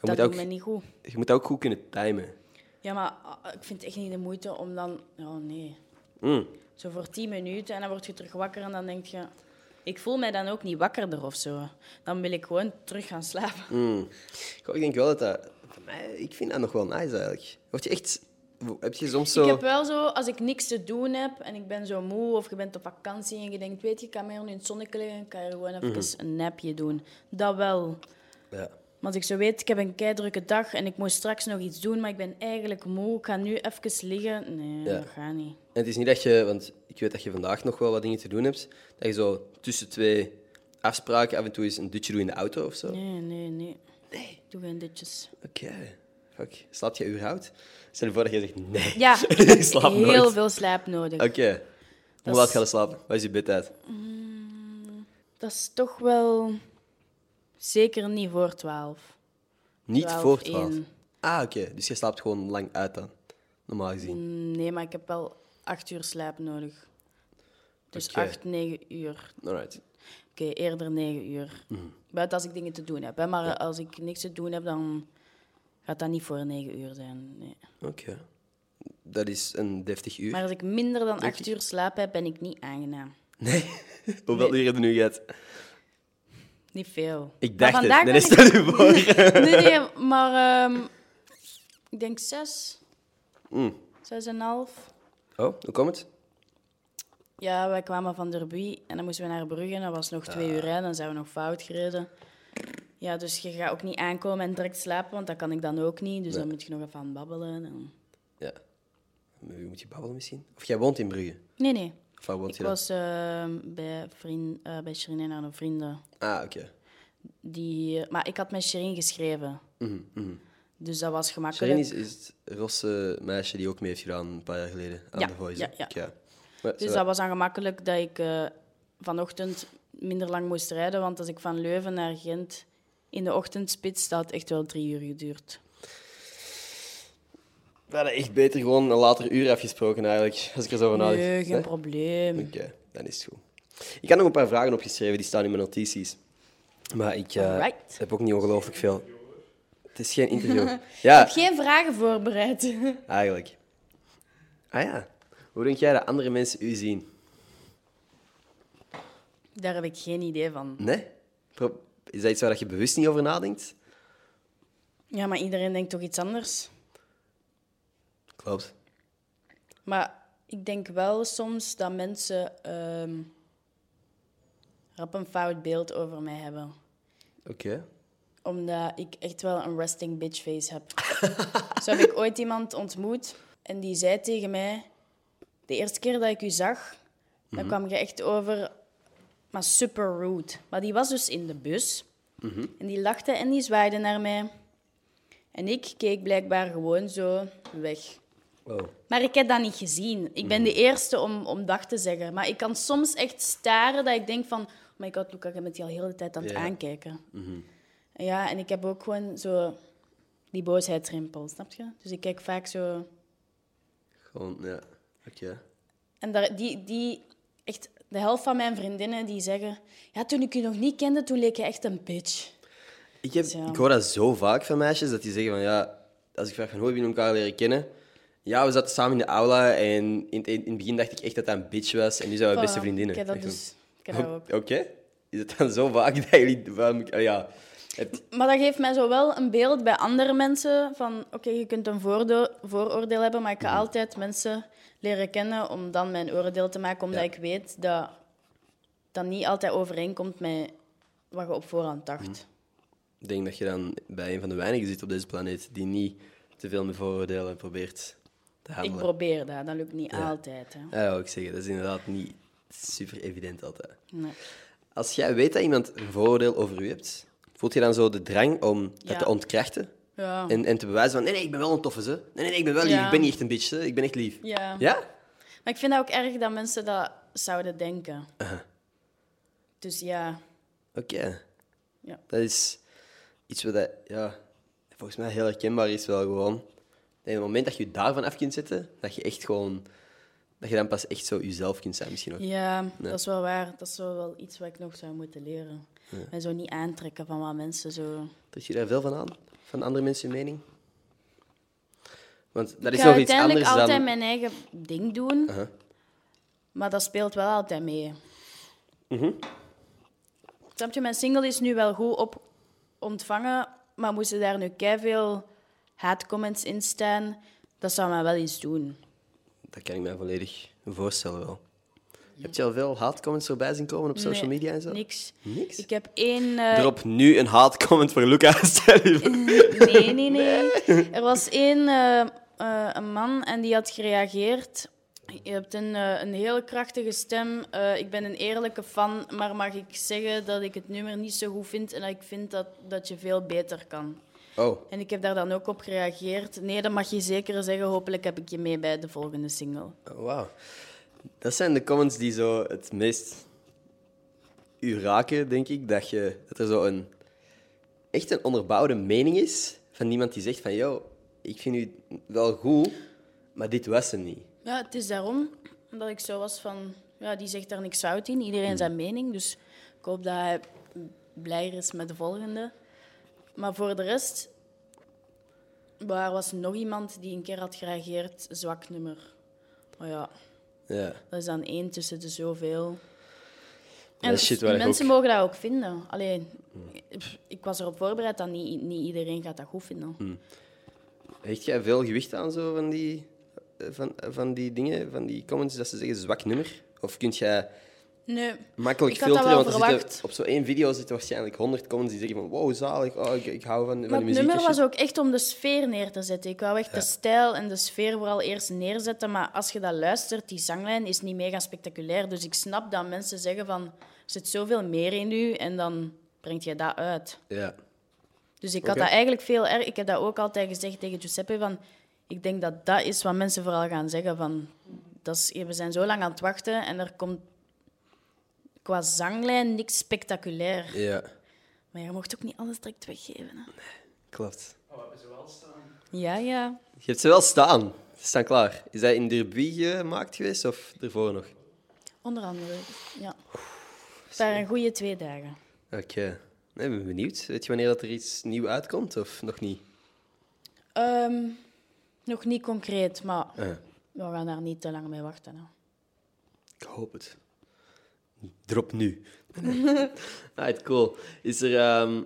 dat moet, doet ook, me niet goed. je moet ook goed kunnen timen. Ja, maar ah, ik vind het echt niet de moeite om dan... Oh, nee. Mm. Zo voor tien minuten en dan word je terug wakker en dan denk je... Ik voel mij dan ook niet wakkerder of zo. Dan wil ik gewoon terug gaan slapen. Mm. Goh, ik denk wel dat dat... Voor mij, ik vind dat nog wel nice eigenlijk. Word je echt... Heb je soms zo... Ik heb wel zo, als ik niks te doen heb en ik ben zo moe of je bent op vakantie en je denkt, weet je, ik kan meer nu in het zonnetje liggen, kan je gewoon even Mhm. een napje doen. Dat wel. Ja. Maar als ik zo weet, ik heb een keidrukke dag en ik moet straks nog iets doen, maar ik ben eigenlijk moe, ik ga nu even liggen. Nee, Ja. dat gaat niet. En het is niet dat je... Want ik weet dat je vandaag nog wel wat dingen te doen hebt. Dat je zo tussen twee afspraken af en toe eens een dutje doet in de auto of zo. Nee, nee, nee. Nee. Doe geen ditjes. Oké. Fuck. Slaapt je überhaupt? Stel je voor dat je zegt nee. Ja, ik ik heb slaap heel nooit. veel slaap nodig. Oké. Hoe Dat laat is- ga je slapen? Wat is je bedtijd? Dat is toch wel zeker niet voor twaalf. Niet 12, voor 12. 1. Ah, oké. Dus je slaapt gewoon lang uit dan. Normaal gezien. Mm, Nee, maar ik heb wel acht uur slaap nodig. Dus Oké. acht, negen uur. Alright. Oké, eerder negen uur. Mhm. Buiten als ik dingen te doen heb. Hè. Maar als ik niks te doen heb, dan gaat dat niet voor negen uur zijn. Nee. Oké. Dat is een deftig uur. Maar als ik minder dan acht uur slaap heb, ben ik niet aangenaam. Nee. Hoeveel uur heb je nu gehad? Niet veel. Ik dacht het. Nee, ben stel je voor. Nee, nee, maar ehm, ik denk zes, Mm. zes en een half. Oh, hoe komt het? Ja, wij kwamen van Derby en dan moesten we naar Brugge. Dat was nog twee uur rijden, dan zijn we nog fout gereden. Ja, dus je gaat ook niet aankomen en direct slapen, want dat kan ik dan ook niet. Dus dan moet je nog even aan babbelen. En... Ja. Moet je babbelen misschien? Of jij woont in Brugge? Nee, nee. Woont Ik je was ehm, bij, vriend, eh bij Shirin en haar vrienden. Ah, oké. Die, maar ik had met Shirin geschreven. Mhm, mhm. Dus dat was gemakkelijk. Shirin is, is het rosse meisje die ook mee heeft gedaan een paar jaar geleden aan Ja, The Voice. ja, ja. Maar, Dus zo- dat was dan gemakkelijk dat ik eh, vanochtend minder lang moest rijden. Want als ik van Leuven naar Gent in de ochtendspits, dat had echt wel drie uur geduurd. We hadden echt beter gewoon een later uur afgesproken eigenlijk, als ik er zo van nadenk. Nee, geen Nee? probleem. Oké, dan is het goed. Ik had nog een paar vragen opgeschreven, die staan in mijn notities. Maar ik eh, heb ook niet ongelooflijk veel. Het is geen interview. Ik ja, heb geen vragen voorbereid. eigenlijk. Ah ja. Hoe denk jij dat andere mensen u zien? Daar heb ik geen idee van. Nee? Is dat iets waar je bewust niet over nadenkt? Ja, maar iedereen denkt toch iets anders? Klopt. Maar ik denk wel soms dat mensen ehm rap een fout beeld over mij hebben. Oké. Omdat ik echt wel een resting bitch face heb. Zo heb ik ooit iemand ontmoet en die zei tegen mij... De eerste keer dat ik u zag, dan kwam je echt over... Maar super rude. Maar die was dus in de bus. En die lachte en die zwaaide naar mij. En ik keek blijkbaar gewoon zo weg. Wow. Maar ik heb dat niet gezien. Ik ben de eerste om, om dag te zeggen. Maar ik kan soms echt staren dat ik denk van... Oh my god, Luca, je bent die al heel de tijd aan het aankijken. En Ja, en ik heb ook gewoon zo die boosheidsrimpel, snap je? Dus ik kijk vaak zo... Gewoon, ja. Oké. En daar, die, die, echt, de helft van mijn vriendinnen die zeggen... Ja, toen ik je nog niet kende, toen leek je echt een bitch. Ik, heb, Zo. ik hoor dat zo vaak van meisjes, dat die zeggen van ja, als ik vraag van hoe heb je elkaar leren kennen? Ja, we zaten samen in de aula en in, het- in het begin dacht ik echt dat dat een bitch was en nu zijn we beste vriendinnen. Ik heb dat dus... Ik heb dat ook. Oké. Is het dan zo vaak dat jullie... Van, ja, het, Maar dat geeft mij zo wel een beeld bij andere mensen van... Oké, je kunt een vooroordeel hebben, maar ik ga Mhm. altijd mensen leren kennen om dan mijn oordeel te maken, omdat Ja. ik weet dat dat niet altijd overeenkomt met wat je op voorhand dacht. Mhm. ik denk dat je dan bij een van de weinigen zit op deze planeet die niet te veel met vooroordelen probeert te Ik probeer dat, dat lukt niet Ja. altijd. Hè. Ja, dat wil ik zeggen. Dat is inderdaad niet super evident altijd. Nee. Als jij weet dat iemand een vooroordeel over u hebt, voelt je dan zo de drang om dat Ja. te ontkrachten? Ja. En, en te bewijzen van, nee, nee, ik ben wel een toffe, ze. Nee, nee, nee, ik ben wel lief. Ik ben niet echt een bitch, hè. Ik ben echt lief. ja. Ja? Maar ik vind dat ook erg dat mensen dat zouden denken. Dus ja, Oké. Ja. Dat is iets wat, dat, ja, volgens mij heel herkenbaar is wel gewoon. En op het moment dat je je daarvan af kunt zetten, dat je echt gewoon... Dat je dan pas echt zo jezelf kunt zijn, misschien ook. ja, dat is wel waar. Dat is wel wel iets wat ik nog zou moeten leren. Mij zo niet aantrekken van wat mensen zo... Trek je daar veel van aan? Van andere mensen hun mening? Want dat ik is nog iets uiteindelijk anders altijd dan... mijn eigen ding doen. Maar dat speelt wel altijd mee. Mhm. Snap je, mijn single is nu wel goed op ontvangen, maar moesten daar nu veel haatcomments in staan, dat zou mij wel iets doen. Dat kan ik mij volledig voorstellen wel. Heb je al veel haatcomments voorbij zien komen op social Nee, media en zo? Niks. Niks? Ik heb één... eh, Drop nu een haatcomment voor Lucas. Voor. Nee, nee, nee. Er was één eh, eh, een man en die had gereageerd. Je hebt een, eh, een hele krachtige stem. Eh, ik ben een eerlijke fan, maar mag ik zeggen dat ik het nummer niet zo goed vind en dat ik vind dat, dat je veel beter kan. Oh, En ik heb daar dan ook op gereageerd. Nee, dat mag je zeker zeggen. Hopelijk heb ik je mee bij de volgende single. oh, wauw. Dat zijn de comments die zo het meest u raken, denk ik. Dat, je, dat er zo een echt een onderbouwde mening is van iemand die zegt van, yo, ik vind u wel goed, maar dit was hem niet. Ja, het is daarom dat ik zo was van... Ja, die zegt daar niks fout in. Iedereen zijn mening. Dus ik hoop dat hij blijer is met de volgende. Maar voor de rest... Er was nog iemand die een keer had gereageerd. Zwak nummer. Oh ja, Ja. dat is dan één tussen de zoveel. Shit waar ik mensen ook- mogen dat ook vinden. Alleen, ik was erop voorbereid dat niet, niet iedereen gaat dat goed vinden. Hm. Hecht jij veel gewicht aan zo van die, eh, van, van die dingen, van die comments dat ze zeggen zwak nummer? Of kun jij Nee, makkelijk Ik filteren? Want er zitten- op zo'n één video zitten waarschijnlijk honderd comments die zeggen van wow, zalig, oh, ik, ik hou van, die het muziek. nummer was ook echt om de sfeer neer te zetten. Ik wou echt de stijl en de sfeer vooral eerst neerzetten. Maar als je dat luistert, die zanglijn is niet mega spectaculair. Dus ik snap dat mensen zeggen van... Er zit zoveel meer in u en dan brengt je dat uit. Ja. Dus ik had dat eigenlijk veel erg... Ik heb dat ook altijd gezegd tegen Giuseppe van... Ik denk dat dat is wat mensen vooral gaan zeggen van... Dat is, we zijn zo lang aan het wachten en er komt qua zanglijn niks spectaculair. ja, Maar je mocht ook niet alles direct weggeven. Hè? klopt. Oh, hebben ze wel staan? Ja, ja. Je hebt ze wel staan. Ze staan klaar. Is dat in Derby gemaakt geweest of ervoor nog? Onder andere, ja. Het waren een goede twee dagen. Oké. Nee, ik ben benieuwd. Weet je wanneer dat er iets nieuw uitkomt of nog niet? Ehm, nog niet concreet, maar Ah, we gaan daar niet te lang mee wachten. Hè. ik hoop het. Drop nu. Alright, cool. Is er... ehm,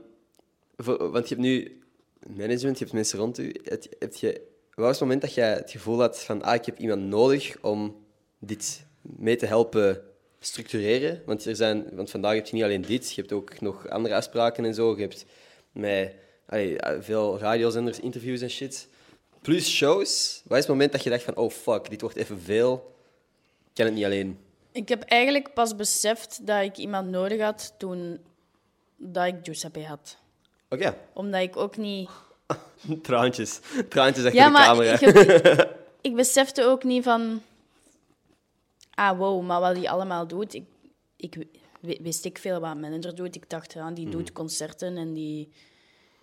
want je hebt nu management, je hebt mensen rond u. Het, heb je, wat was het moment dat jij het gevoel had van ah, ik heb iemand nodig om dit mee te helpen structureren? Want, er zijn, want vandaag heb je niet alleen dit, je hebt ook nog andere afspraken en zo. Je hebt met allee, veel radiozenders, interviews en shit. Plus shows. Wat is het moment dat je dacht van oh fuck, dit wordt even veel. Ik kan het niet alleen. Ik heb eigenlijk pas beseft dat ik iemand nodig had toen dat ik Giuseppe had. Oké, Omdat ik ook niet... traantjes. Traantjes achter Ja, de camera. ik, ik besefte ook niet van... Ah, wow, maar wat hij allemaal doet... Ik, ik wist ik veel wat een manager doet. Ik dacht, ja, die Mhm. doet concerten en die,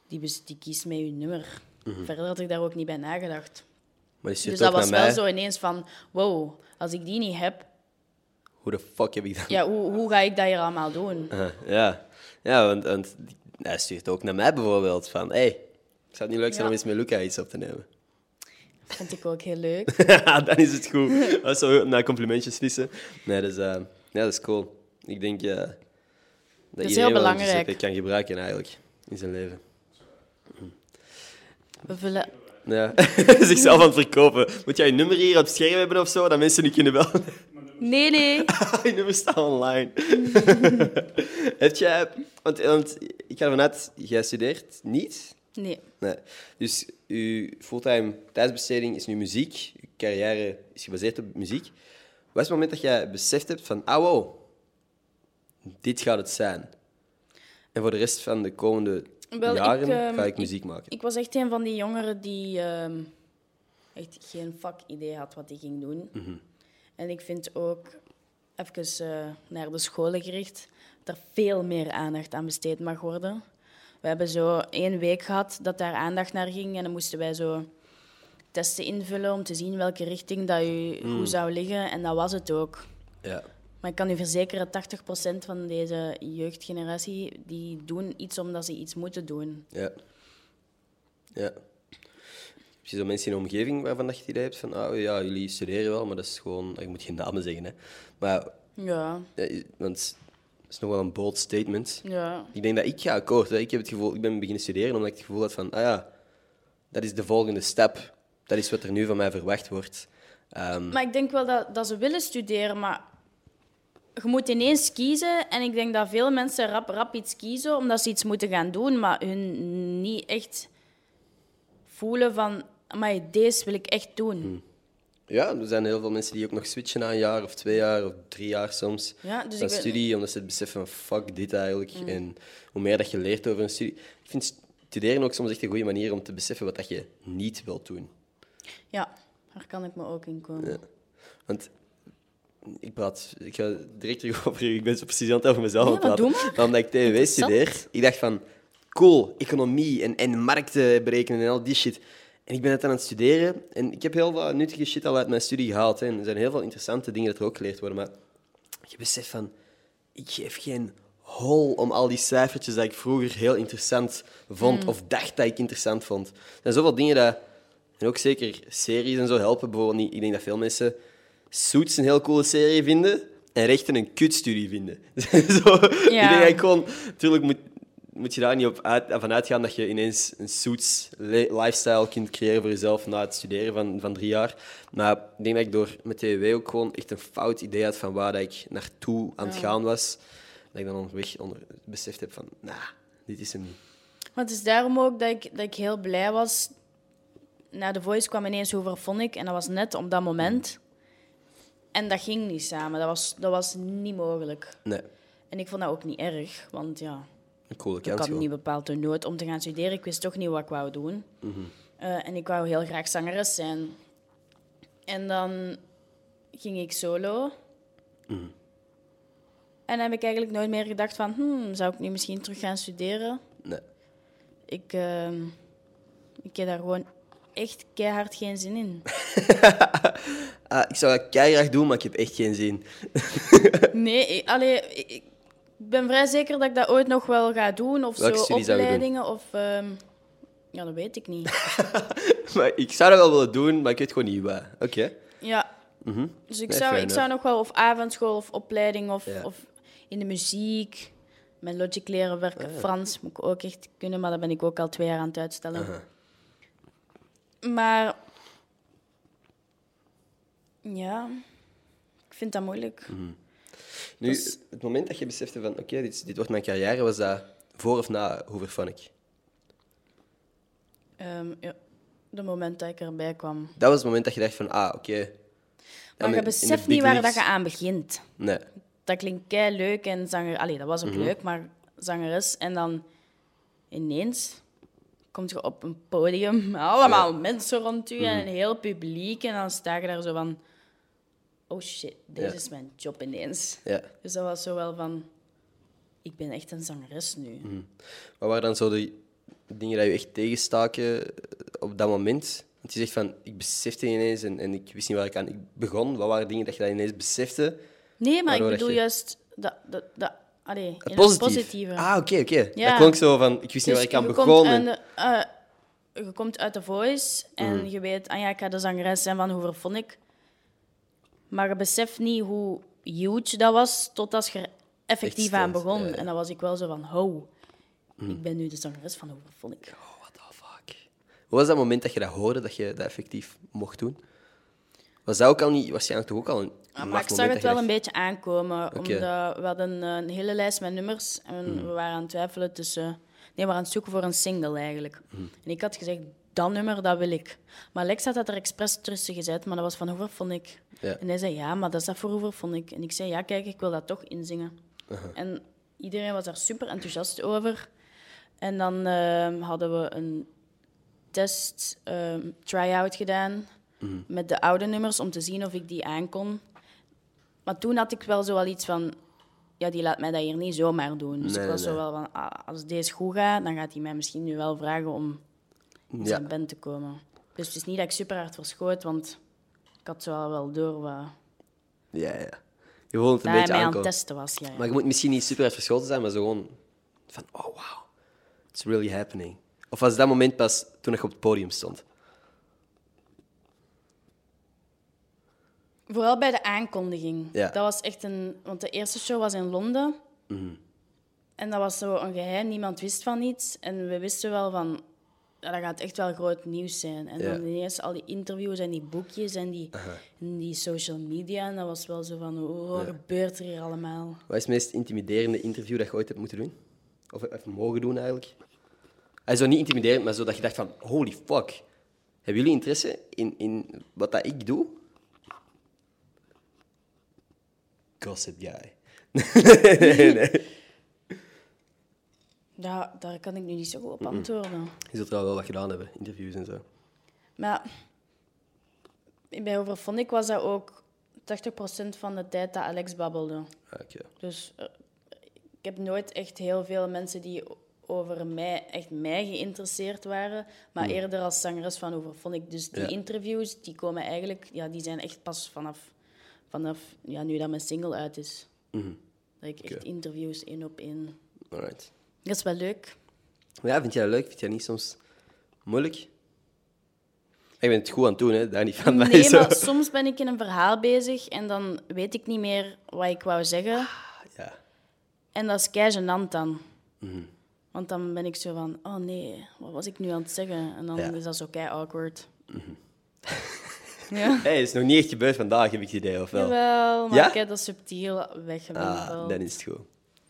die, die kiest met je nummer. Mhm. Verder had ik daar ook niet bij nagedacht. Maar Dus dat was wel mij. zo ineens van... Wow, als ik die niet heb, Hoe de fuck heb ik dat? ja, hoe, hoe ga ik dat hier allemaal doen? Uh, ja, ja want, want hij stuurt ook naar mij bijvoorbeeld van hey, zou het niet leuk zijn Ja. om eens met Luca iets op te nemen. Vond ik ook heel leuk. Dan is het goed. Dat is zo naar complimentjes vissen. Nee, dus, eh, ja, dat is cool. Ik denk eh, dat heel iedereen wel een belangrijk. Giuseppe kan gebruiken eigenlijk in zijn leven. We vullen... Ja. Zichzelf aan het verkopen. Moet jij je nummer hier op het scherm hebben of zo, dat mensen niet kunnen bellen? Nee, nee. je nummer staat online. Heb jij... Want, want ik ga ervan uit, jij studeert niet? Nee. Nee. Dus uw fulltime tijdsbesteding is nu muziek. Uw carrière is gebaseerd op muziek. Wat is het moment dat jij beseft hebt van, ah wow, dit gaat het zijn. En voor de rest van de komende Wel, jaren ik, ehm, ga ik muziek maken. Ik was echt een van die jongeren die ehm, echt geen vakidee had wat hij ging doen. Mhm. En ik vind ook, even eh, naar de scholen gericht, dat er veel meer aandacht aan besteed mag worden. We hebben zo één week gehad dat daar aandacht naar ging en dan moesten wij zo testen invullen om te zien welke richting dat Mm. goed zou liggen. En dat was het ook. Ja. Maar ik kan u verzekeren, 80% van deze jeugdgeneratie, die doen iets omdat ze iets moeten doen. Ja. Ja. Je zo mensen in de omgeving waarvan dat je het idee hebt van, ah ja, jullie studeren wel, maar dat is gewoon... Ik moet geen namen zeggen, hè. Maar, Ja, ja, want dat is nog wel een bold statement. ja. Ik denk dat ik ga akkoord. Hè. Ik heb het gevoel, ik ben beginnen studeren omdat ik het gevoel had van, ah ja, dat is de volgende stap. Dat is wat er nu van mij verwacht wordt. Ehm, Maar ik denk wel dat, dat ze willen studeren, maar je moet ineens kiezen. En ik denk dat veel mensen rap, rap iets kiezen omdat ze iets moeten gaan doen, maar hun niet echt voelen van, maar deze wil ik echt doen. ja, er zijn heel veel mensen die ook nog switchen na een jaar of twee jaar of drie jaar soms. Ja, dus van ben- studie, omdat ze het beseffen van fuck dit eigenlijk. En hoe meer dat je leert over een studie. Ik vind studeren ook soms echt een goede manier om te beseffen wat dat je niet wilt doen. Ja, daar kan ik me ook in komen. Want ik praat, ik ga direct terug over, ik ben zo precies aan het over mezelf Nee, praten. Maar omdat ik Interessant. studeer, ik dacht van, cool, economie en, en markten berekenen en al die shit. En ik ben het aan het studeren en ik heb heel veel nuttige shit al uit mijn studie gehaald. Hè. En er zijn heel veel interessante dingen dat er ook geleerd worden, maar je beseft van, ik geef geen hol om al die cijfertjes dat ik vroeger heel interessant vond of dacht dat ik interessant vond. Er zijn zoveel dingen dat, en ook zeker series en zo helpen. Bijvoorbeeld, niet- ik denk dat veel mensen Suits een heel coole serie vinden en rechten een kutstudie vinden. zo, Ik denk dat ik gewoon, natuurlijk moet, moet je daar niet op uit, van uitgaan dat je ineens een Suits le- lifestyle kunt creëren voor jezelf na het studeren van, van drie jaar. Maar ik denk dat ik door met TWW ook gewoon echt een fout idee had van waar dat ik naartoe aan het gaan was. Dat ik dan onderweg onder, beseft heb van, nah, dit is hem niet. Maar het is daarom ook dat ik, dat ik heel blij was. Na de Voice kwam ineens over Phonic en dat was net op dat moment. En dat ging niet samen. Dat was, dat was niet mogelijk. Nee, En ik vond dat ook niet erg, want ja, een coole ik had gewoon. niet bepaald de nood om te gaan studeren. Ik wist toch niet wat ik wou doen. Eh, en ik wou heel graag zangeres zijn. En dan ging ik solo. En dan heb ik eigenlijk nooit meer gedacht van, hmm, zou ik nu misschien terug gaan studeren? Nee. Ik, ehm, ik heb daar gewoon echt keihard geen zin in. Ah, ik zou dat keihard doen, maar ik heb echt geen zin. Nee, ik, allee, ik, ik Ik ben vrij zeker dat ik dat ooit nog wel ga doen. Of Welke zo opleidingen. Of, ehm, ja, dat weet ik niet. Maar ik zou dat wel willen doen, maar ik weet gewoon niet waar. Oké. Ja. Dus ik Nee, zou, ik zou nog wel of avondschool of opleiding of, Ja. of in de muziek met Logic leren werken. Ah, Frans moet ik ook echt kunnen, maar dat ben ik ook al twee jaar aan het uitstellen. Maar ja, ik vind dat moeilijk. Nu, Dus- het moment dat je besefte van, oké, dit, dit wordt mijn carrière, was dat voor of na Hooverphonic? Ehm, ja, de moment dat ik erbij kwam. Dat was het moment dat je dacht van, ah, oké. Maar je beseft niet waar dat je aan begint. Nee. Dat klinkt kei leuk en zanger... Allee, dat was ook Mhm. leuk, maar zangeres. En dan ineens komt je op een podium allemaal mensen rond Mhm. je en een heel publiek. En dan sta je daar zo van... Oh shit, deze Ja. is mijn job ineens. Ja. Dus dat was zo wel van... Ik ben echt een zangeres nu. Wat waren dan zo de dingen die je echt tegenstaken eh, op dat moment? Want je zegt van, ik besefte ineens en, en ik wist niet waar ik aan ik begon. Wat waren dingen dat je dat ineens besefte? Nee, maar ik bedoel je- juist... Dat, dat, dat, allee, Het positieve. Ah, oké, oké. Ja. Dat klonk zo van, ik wist niet Dus waar ik aan begon. En- de- eh, je komt uit de voice en Mhm. je weet, ah ja, ik ga de zangeres zijn van Hoever vond ik. Maar je beseft niet hoe huge dat was tot als je er effectief aan begon. ja, ja. En dan was ik wel zo van, ho, ik ben nu de zangeres van Hoever vond ik. Oh, what the fuck. Hoe was dat moment dat je dat hoorde, dat je dat effectief mocht doen? Was dat ook al niet, waarschijnlijk toch ook al een Ah, maf maar ik zag het je wel een beetje aankomen. Omdat we hadden eh, een hele lijst met nummers en we waren aan het twijfelen tussen... Nee, we waren aan het zoeken voor een single eigenlijk. Mhm. En ik had gezegd, dat nummer, dat wil ik. Maar Lex had dat er expres tussen gezet, maar dat was van Hoever vond ik. Ja. En hij zei, ja, maar dat is dat voor Hoever vond ik. En ik zei, ja, kijk, ik wil dat toch inzingen. En iedereen was daar super enthousiast over. En dan ehm, hadden we een test, ehm try-out gedaan met de oude nummers om te zien of ik die aankon. Maar toen had ik wel zo wel iets van, ja, die laat mij dat hier niet zomaar doen. Dus Nee, ik was nee, zo wel van, ah, als deze goed gaat, dan gaat hij mij misschien nu wel vragen om in Ja. zijn band te komen. Dus het is niet dat ik super hard verschoot, want ik had zo wel door wat Ja, ja. Je het een beetje aan het testen was. Ja, ja. Maar je moet misschien niet super hard verschoten zijn, maar zo gewoon van, oh wow, it's really happening. Of was dat moment pas toen je op het podium stond? Vooral bij de aankondiging. Ja. Dat was echt een... Want de eerste show was in Londen. Mhm. En dat was zo een geheim. Niemand wist van iets. En we wisten wel van... Ja, dat gaat echt wel groot nieuws zijn. En dan ineens al die interviews en die boekjes en die, en die social media. En dat was wel zo van... Oh, wat gebeurt er hier allemaal? Wat is het meest intimiderende interview dat je ooit hebt moeten doen? Of even mogen doen, eigenlijk? Hij zo niet intimiderend, maar zo dat je dacht van, holy fuck. Hebben jullie interesse in, in wat dat ik doe? Gossip guy. Ja, daar kan ik nu niet zo goed op antwoorden. Je zult er wel wat gedaan hebben, interviews en zo. Maar bij Overphonic was dat ook 80% van de tijd dat Alex babbelde. Ah. Dus eh, ik heb nooit echt heel veel mensen die over mij, echt mij geïnteresseerd waren, maar eerder als zangeres van Overphonic. Dus die Ja. interviews, die komen eigenlijk, ja, die zijn echt pas vanaf, vanaf ja, nu dat mijn single uit is. Dat ik echt interviews één op één. Alright. Dat is wel leuk. Ja, vind je dat leuk? Vind je dat niet soms moeilijk? Ik ben het goed aan het doen, hè? daar niet van. maar Nee, zo. maar soms ben ik in een verhaal bezig en dan weet ik niet meer wat ik wou zeggen. Ja. En dat is kei gênant dan. Mhm. Want dan ben ik zo van, oh nee, wat was ik nu aan het zeggen? En dan Ja. Is dat zo kei awkward. ja. Hey, het is nog niet echt gebeurd vandaag, heb ik het idee, of wel? Jawel, maar Ja? ik heb dat subtiel weggewimpeld. Ah, dan is het goed.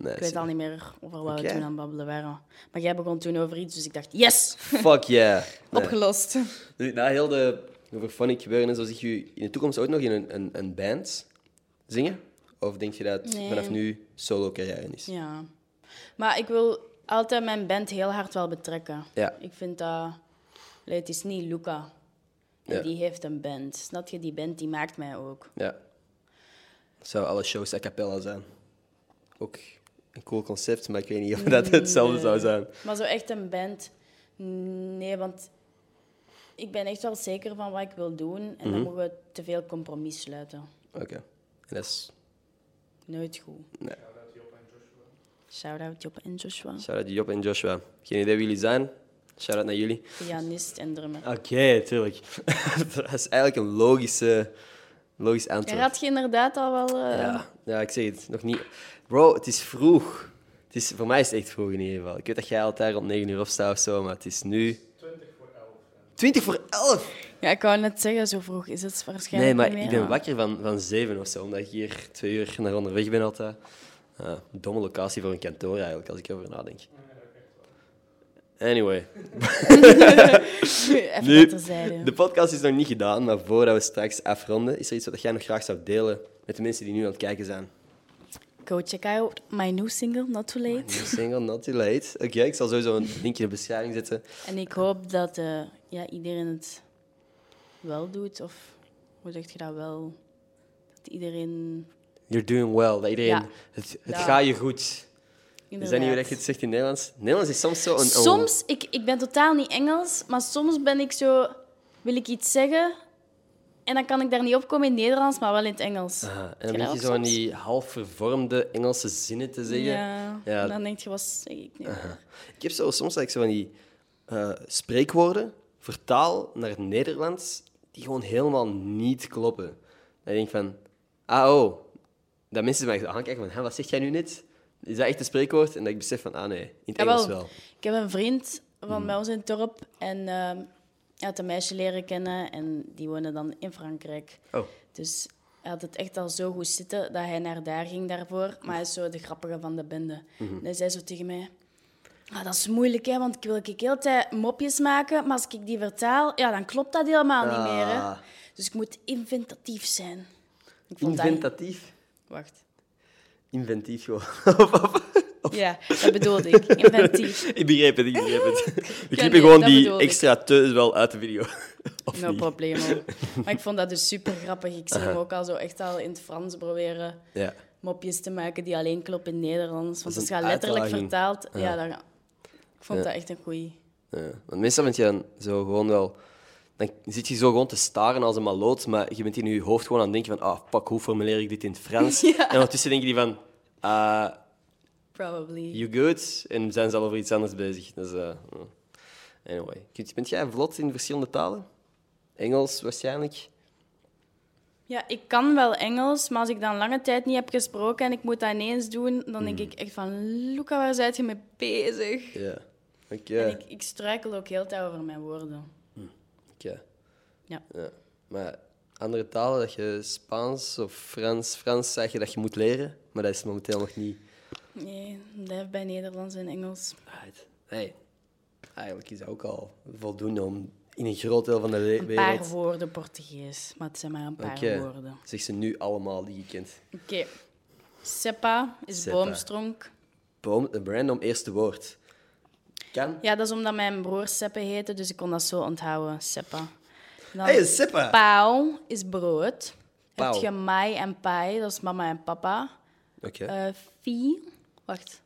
Nee, Ik weet al niet meer over wat we toen aan het babbelen waren. Maar jij begon toen over iets, dus ik dacht, yes, Fuck yeah. Nee. opgelost. Dus Na heel de overfunny gebeuren en zo, zie je in de toekomst ooit nog in een, een, een band zingen? Of denk je dat Nee. vanaf nu solo-carrière is? Ja. Maar ik wil altijd mijn band heel hard wel betrekken. Ja. Ik vind dat... Het is niet Luca. En Ja. die heeft een band. Snap je? Die band die maakt mij ook. Ja. Zou alle shows a cappella zijn? Ook een cool concept, maar ik weet niet of dat hetzelfde zou zijn. Maar zo echt een band... Nee, want ik ben echt wel zeker van wat ik wil doen. En Mhm. dan mogen we te veel compromis sluiten. Oké. En dat is... Nooit goed. Nee. Shout-out Job en Joshua. Shout-out Job en Joshua. Geen idee wie jullie zijn. Shout-out naar jullie. Pianist en drummer. Oké, tuurlijk. dat is eigenlijk een logische, logisch antwoord. had je inderdaad al wel... eh, Ja, ja, ik zeg het. Nog niet. Bro, het is vroeg. Het is, voor mij is het echt vroeg in ieder geval. Ik weet dat jij altijd rond 9 uur opstaat of zo, maar het is nu... 20 voor 11. 20 voor 11? Ja, ik wou net zeggen, zo vroeg is het Nee, waarschijnlijk maar niet ik meer, ben wakker van, van 7 of zo, omdat ik hier twee uur naar onderweg ben altijd. Domme locatie voor een kantoor eigenlijk, als ik erover nadenk. Anyway, Even Nu, dat terzijde. de podcast is nog niet gedaan, maar voordat we straks afronden, is er iets wat jij nog graag zou delen met de mensen die nu aan het kijken zijn? Go check out my new single, Not Too Late. New single, not too late. Oké, ik zal sowieso een linkje in de beschrijving zetten. En ik hoop dat eh, ja, iedereen het wel doet. Of hoe zeg je dat wel? Dat iedereen... You're doing well. Dat iedereen, Ja. Het, het Ja. gaat je goed. Is dat niet hoe je het zegt in Nederlands? Nederlands is soms zo een- Soms, ik, ik ben totaal niet Engels, maar soms ben ik zo... Wil ik iets zeggen en dan kan ik daar niet op komen in het Nederlands, maar wel in het Engels. Aha, en dan dat je zo aan die half vervormde Engelse zinnen te zeggen. Ja, Ja. dan denk je, wat zeg ik nu? Ik heb zo, soms ik zo van die eh, spreekwoorden vertaal naar het Nederlands die gewoon helemaal niet kloppen. Dan denk ik van, ah oh, dat mensen mij aankijken van, "Hè, wat zeg jij nu net? Is dat echt een spreekwoord? En dat ik besef van, ah nee, in het. Engels wel. Ik heb een vriend van Hmm. bij ons in het dorp en ehm hij had een meisje leren kennen en die woonde dan in Frankrijk. Oh, Dus hij had het echt al zo goed zitten dat hij naar daar ging daarvoor. Maar hij is zo de grappige van de bende. Mhm. En hij zei zo tegen mij... Ah, dat is moeilijk, hè, want ik wil ik heel tijd mopjes maken, maar als ik die vertaal, ja, dan klopt dat helemaal niet meer. Hè. Ah. Dus ik moet inventatief zijn. Ik dat... inventatief. Wacht. Inventief gewoon. Ja, dat bedoelde ik. Inventief. ik begreep het, ik begreep het. We Ja, knippen gewoon die extra te wel uit de video. of No niet? problemo. Maar ik vond dat dus super grappig. Ik zie hem ook al zo echt al in het Frans proberen Ja. mopjes te maken die alleen kloppen in het Nederlands. Want Dat is als je een letterlijk uitdaging. vertaalt, ja, dan, ik vond Ja. dat echt een goeie. Ja, want meestal ben je dan zo gewoon wel... Dan zit je zo gewoon te staren als een maloot, maar je bent in je hoofd gewoon aan het denken van ah, fuck, hoe formuleer ik dit in het Frans? Ja. En ondertussen denk je die van, ah, Probably. you good? En zijn ze al over iets anders bezig. Dus, eh, anyway. Bent jij vlot in verschillende talen? Engels waarschijnlijk? Ja, ik kan wel Engels, maar als ik dan lange tijd niet heb gesproken en ik moet dat ineens doen, dan denk ik echt van, Luca, waar zijn je mee bezig? Ja. Oké. En ik, ik struikel ook heel tijd over mijn woorden. Oké. Ja. Ja. Maar andere talen, dat je Spaans of Frans... Frans zeg je dat je moet leren, maar dat is momenteel nog niet... Nee, blijf bij Nederlands en Engels. Right. Hey, eigenlijk is dat ook al voldoende om in een groot deel van de le- Een wereld... paar woorden Portugees, maar het zijn maar een paar Oké. woorden. Zeg ze nu allemaal die je kent. Oké. Seppa is Seppa. boomstronk. Boom, een random eerste woord. Kan? Ja, dat is omdat mijn broer Seppe heette, dus ik kon dat zo onthouden. Seppa. Hey, Seppa! Pauw is brood. Pauw. Heb je mai en pai, dat is mama en papa. Oké. Eh fie, wacht.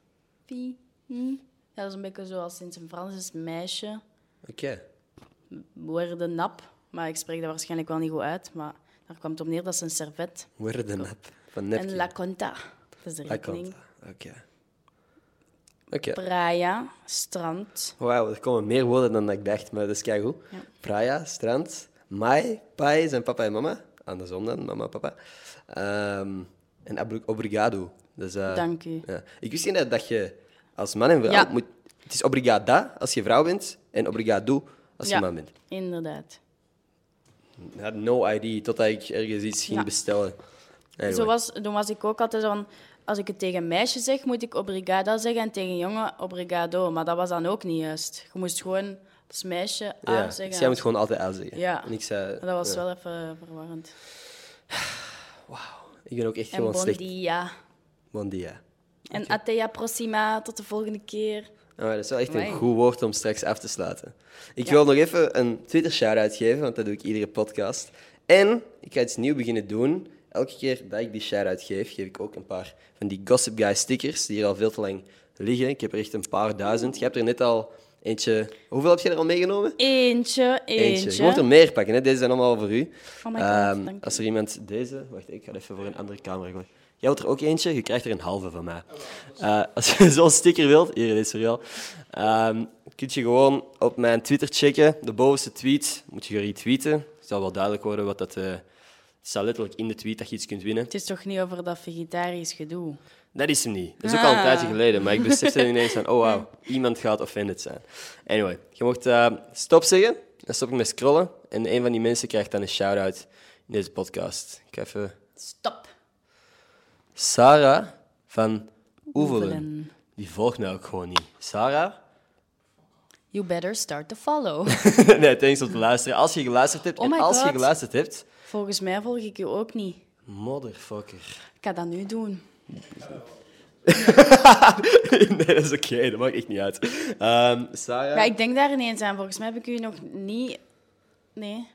Hm. Ja, dat is een beetje zoals in zijn Frans is meisje. Oké. Woorden nap, maar ik spreek dat waarschijnlijk wel niet goed uit. Maar daar kwam het op neer, dat is een servet. Word de nap van Neptune. En la conta, dat is de La rekening. conta. Oké. Oké. Praia, strand. Wauw, er komen meer woorden dan ik dacht, maar dat is keigoed. Ja. Praia, strand. Mai, pai zijn papa en mama. Andersom dan, mama, papa. Ehm, en obrigado. Dus, eh, Dank u. Ja. Ik wist niet dat, je als man en vrouw Ja. moet... Het is obrigada als je vrouw bent en obrigado als je Ja. man bent. Inderdaad. Ik had no idea totdat ik ergens iets ging bestellen. Anyway. Zo was, toen was ik ook altijd van... Als ik het tegen een meisje zeg, moet ik obrigada zeggen. En tegen een jongen, obrigado. Maar dat was dan ook niet juist. Je moest gewoon als meisje A ja. zeggen. Dus jij moet gewoon altijd A zeggen. Ja. En ik zei... Dat was ja. wel even verwarrend. Ik ben ook echt En gewoon bon slecht. dia. En atea proxima, tot de volgende keer. Oh, dat is wel echt een goed woord om straks af te sluiten. Ik Ja. wil nog even een Twitter-shout-out geven, want dat doe ik iedere podcast. En ik ga iets nieuws beginnen doen. Elke keer dat ik die shout-out geef, geef ik ook een paar van die Gossip Guy stickers, die hier al veel te lang liggen. Ik heb er echt een paar duizend. Je hebt er net al eentje... Hoeveel heb je er al meegenomen? Eentje, eentje. Je moet er meer pakken, hè? deze zijn allemaal voor u. Oh my god, Ehm, als er iemand deze... Wacht, ik ga even voor een andere camera gooien. Jij wilt er ook eentje? Je krijgt er een halve van mij. Eh, als je zo'n sticker wilt, hier, dit is voor jou. Ehm, kun je gewoon op mijn Twitter checken. De bovenste tweet moet je retweeten. Het zal wel duidelijk worden wat dat... eh, het staat letterlijk in de tweet dat je iets kunt winnen. Het is toch niet over dat vegetarisch gedoe? Dat is hem niet. Dat is ook al een Ah. tijdje geleden, maar ik besefte ineens van, oh wow, iemand gaat offended zijn. Anyway, je mocht eh, stop zeggen, dan stop ik met scrollen en een van die mensen krijgt dan een shout-out in deze podcast. Ik ga even... Stop. Sarah van Oevelen. Die volgt mij ook gewoon niet. Sarah? You better start to follow. nee, thanks om te luisteren. Als je geluisterd hebt, Oh en my als je geluisterd hebt... Volgens mij volg ik u ook niet. Motherfucker. Ik ga dat nu doen. nee, dat is oké, dat maakt echt niet uit. Ehm, Sarah? Ja, ik denk daar ineens aan. Volgens mij heb ik u nog niet... Nee.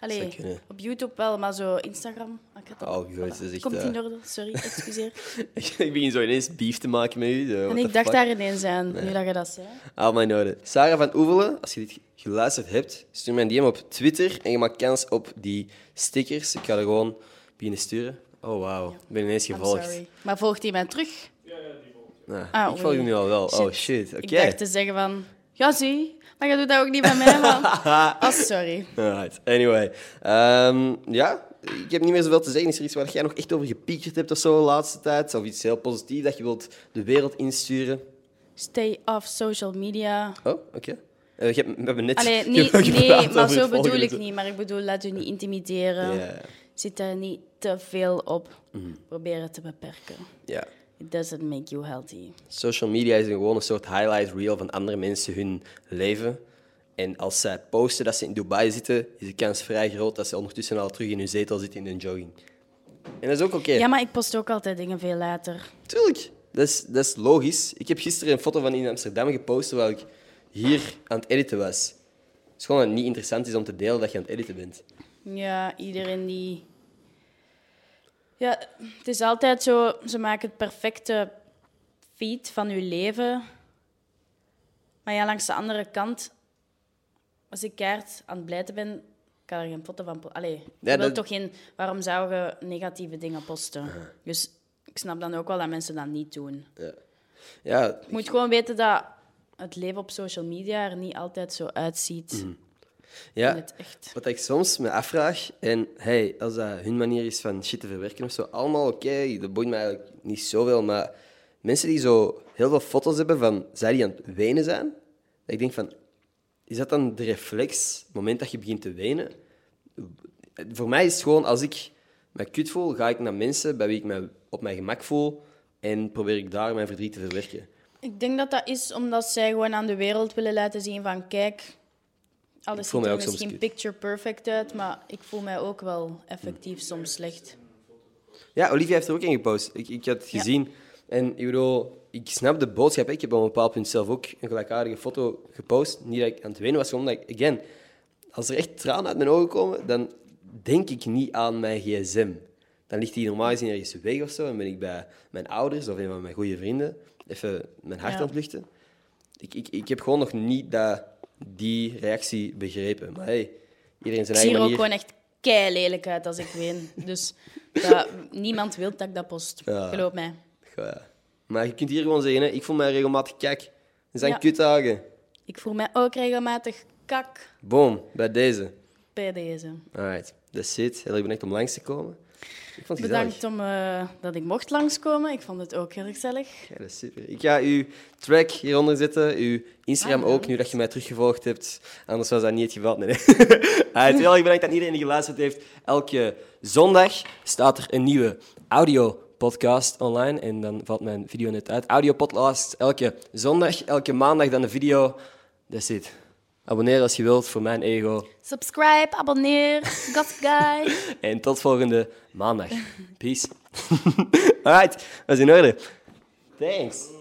Allee, op YouTube wel, maar zo Instagram... Ik had dat- Oh, echt, Komt eh, in orde, sorry, excuseer. ik begin zo ineens beef te maken met u. En ik dacht fuck? daar ineens aan, nu dat je dat zei. Allemaal in orde. Sarah van Oevelen, als je dit geluisterd hebt, stuur mij een DM op Twitter en je maakt kans op die stickers. Ik ga er gewoon beginnen sturen. Oh, wauw. Ik ben ineens gevolgd. sorry. Maar volgt hij mij terug? Nou, Ah, ik volg hem nu al wel. Oh, Shit. Ik dacht te zeggen van... Ja, zie. Maar je doet dat ook niet bij mij, man. Oh, sorry. Alright. Anyway. Ehm, ja, ik heb niet meer zoveel te zeggen. Is er iets waar jij nog echt over gepiekerd hebt of zo de laatste tijd? Of iets heel positiefs dat je wilt de wereld insturen? Stay off social media. Oh, oké. Eh, je hebt- we hebben net Allee, nee, over maar zo bedoel ik niet. Maar ik bedoel, laat u niet intimideren. Zit daar niet te veel op. Mhm. Probeer het te beperken. ja. It doesn't make you healthy. Social media is een gewoon een soort highlight reel van andere mensen hun leven. En als zij posten dat ze in Dubai zitten, is de kans vrij groot dat ze ondertussen al terug in hun zetel zitten in een jogging. En dat is ook oké. Ja, maar ik post ook altijd dingen veel later. Tuurlijk, dat is, dat is logisch. Ik heb gisteren een foto van in Amsterdam gepost terwijl ik hier aan het editen was. Het is gewoon dat het niet interessant is om te delen dat je aan het editen bent. Ja, iedereen die... Ja, het is altijd zo... Ze maken het perfecte feed van je leven. Maar ja, langs de andere kant... Als ik keihard aan het blijten ben, kan er geen foto van... po- Allee, Ja, dat- toch geen... Waarom zou je negatieve dingen posten? Dus ik snap dan ook wel dat mensen dat niet doen. Ja, Je moet gewoon weten dat het leven op social media er niet altijd zo uitziet. In ja. het echt. Wat ik soms me afvraag, en hey, als dat hun manier is van shit te verwerken of zo, allemaal oké, dat boeit me eigenlijk niet zoveel, maar mensen die zo heel veel foto's hebben van zij die aan het wenen zijn, dat ik denk van, is dat dan de reflex, het moment dat je begint te wenen? Voor mij is het gewoon, als ik me kut voel, ga ik naar mensen bij wie ik me op mijn gemak voel en probeer ik daar mijn verdriet te verwerken. Ik denk dat dat is omdat zij gewoon aan de wereld willen laten zien van kijk, alles ziet er soms misschien picture perfect uit, maar ik voel mij ook wel effectief soms slecht. Ja, Olivia heeft er ook in gepost. Ik, ik had Ja. gezien. En ik bedoel, ik snap de boodschap. hè. Ik heb op een bepaald punt zelf ook een gelijkaardige foto gepost. Niet dat ik aan het wenen was, omdat ik, again, als er echt tranen uit mijn ogen komen, dan denk ik niet aan mijn gsm. Dan ligt die normaal gezien ergens weg of zo. En ben ik bij mijn ouders of een van mijn goede vrienden even mijn hart Ja. aan het luchten. Ik, ik, ik heb gewoon nog niet dat, die reactie begrepen. Maar hey, iedereen Ik zijn zie eigen er ook manier. gewoon echt kei lelijk uit als ik ween. Dus dat, niemand wil dat ik dat post. Ja. Geloof mij. Ja. Maar je kunt hier gewoon zeggen, hè, ik voel mij regelmatig kak. Het zijn Ja. kutdagen. Ik voel mij ook regelmatig kak Boom, bij deze. bij deze. Alright, that's it. Heel erg bedankt om langs te komen. Ik vond het. Bedankt om, eh, dat ik mocht langskomen. Ik vond het ook heel gezellig. Ja, dat is super. Ik ga uw track hieronder zetten, uw Instagram Ah, ook, nu dat je mij teruggevolgd hebt. Anders was dat niet het geval. Nee, nee. Heel erg bedankt aan iedereen die geluisterd heeft. Elke zondag staat er een nieuwe audio-podcast online. En dan valt mijn video net uit. Audio-podcast elke zondag, elke maandag dan een video. That's it. Abonneer als je wilt voor mijn ego. Subscribe, abonneer, Gossip Guy. En tot volgende maandag. Peace. Alright, dat is in orde. Thanks.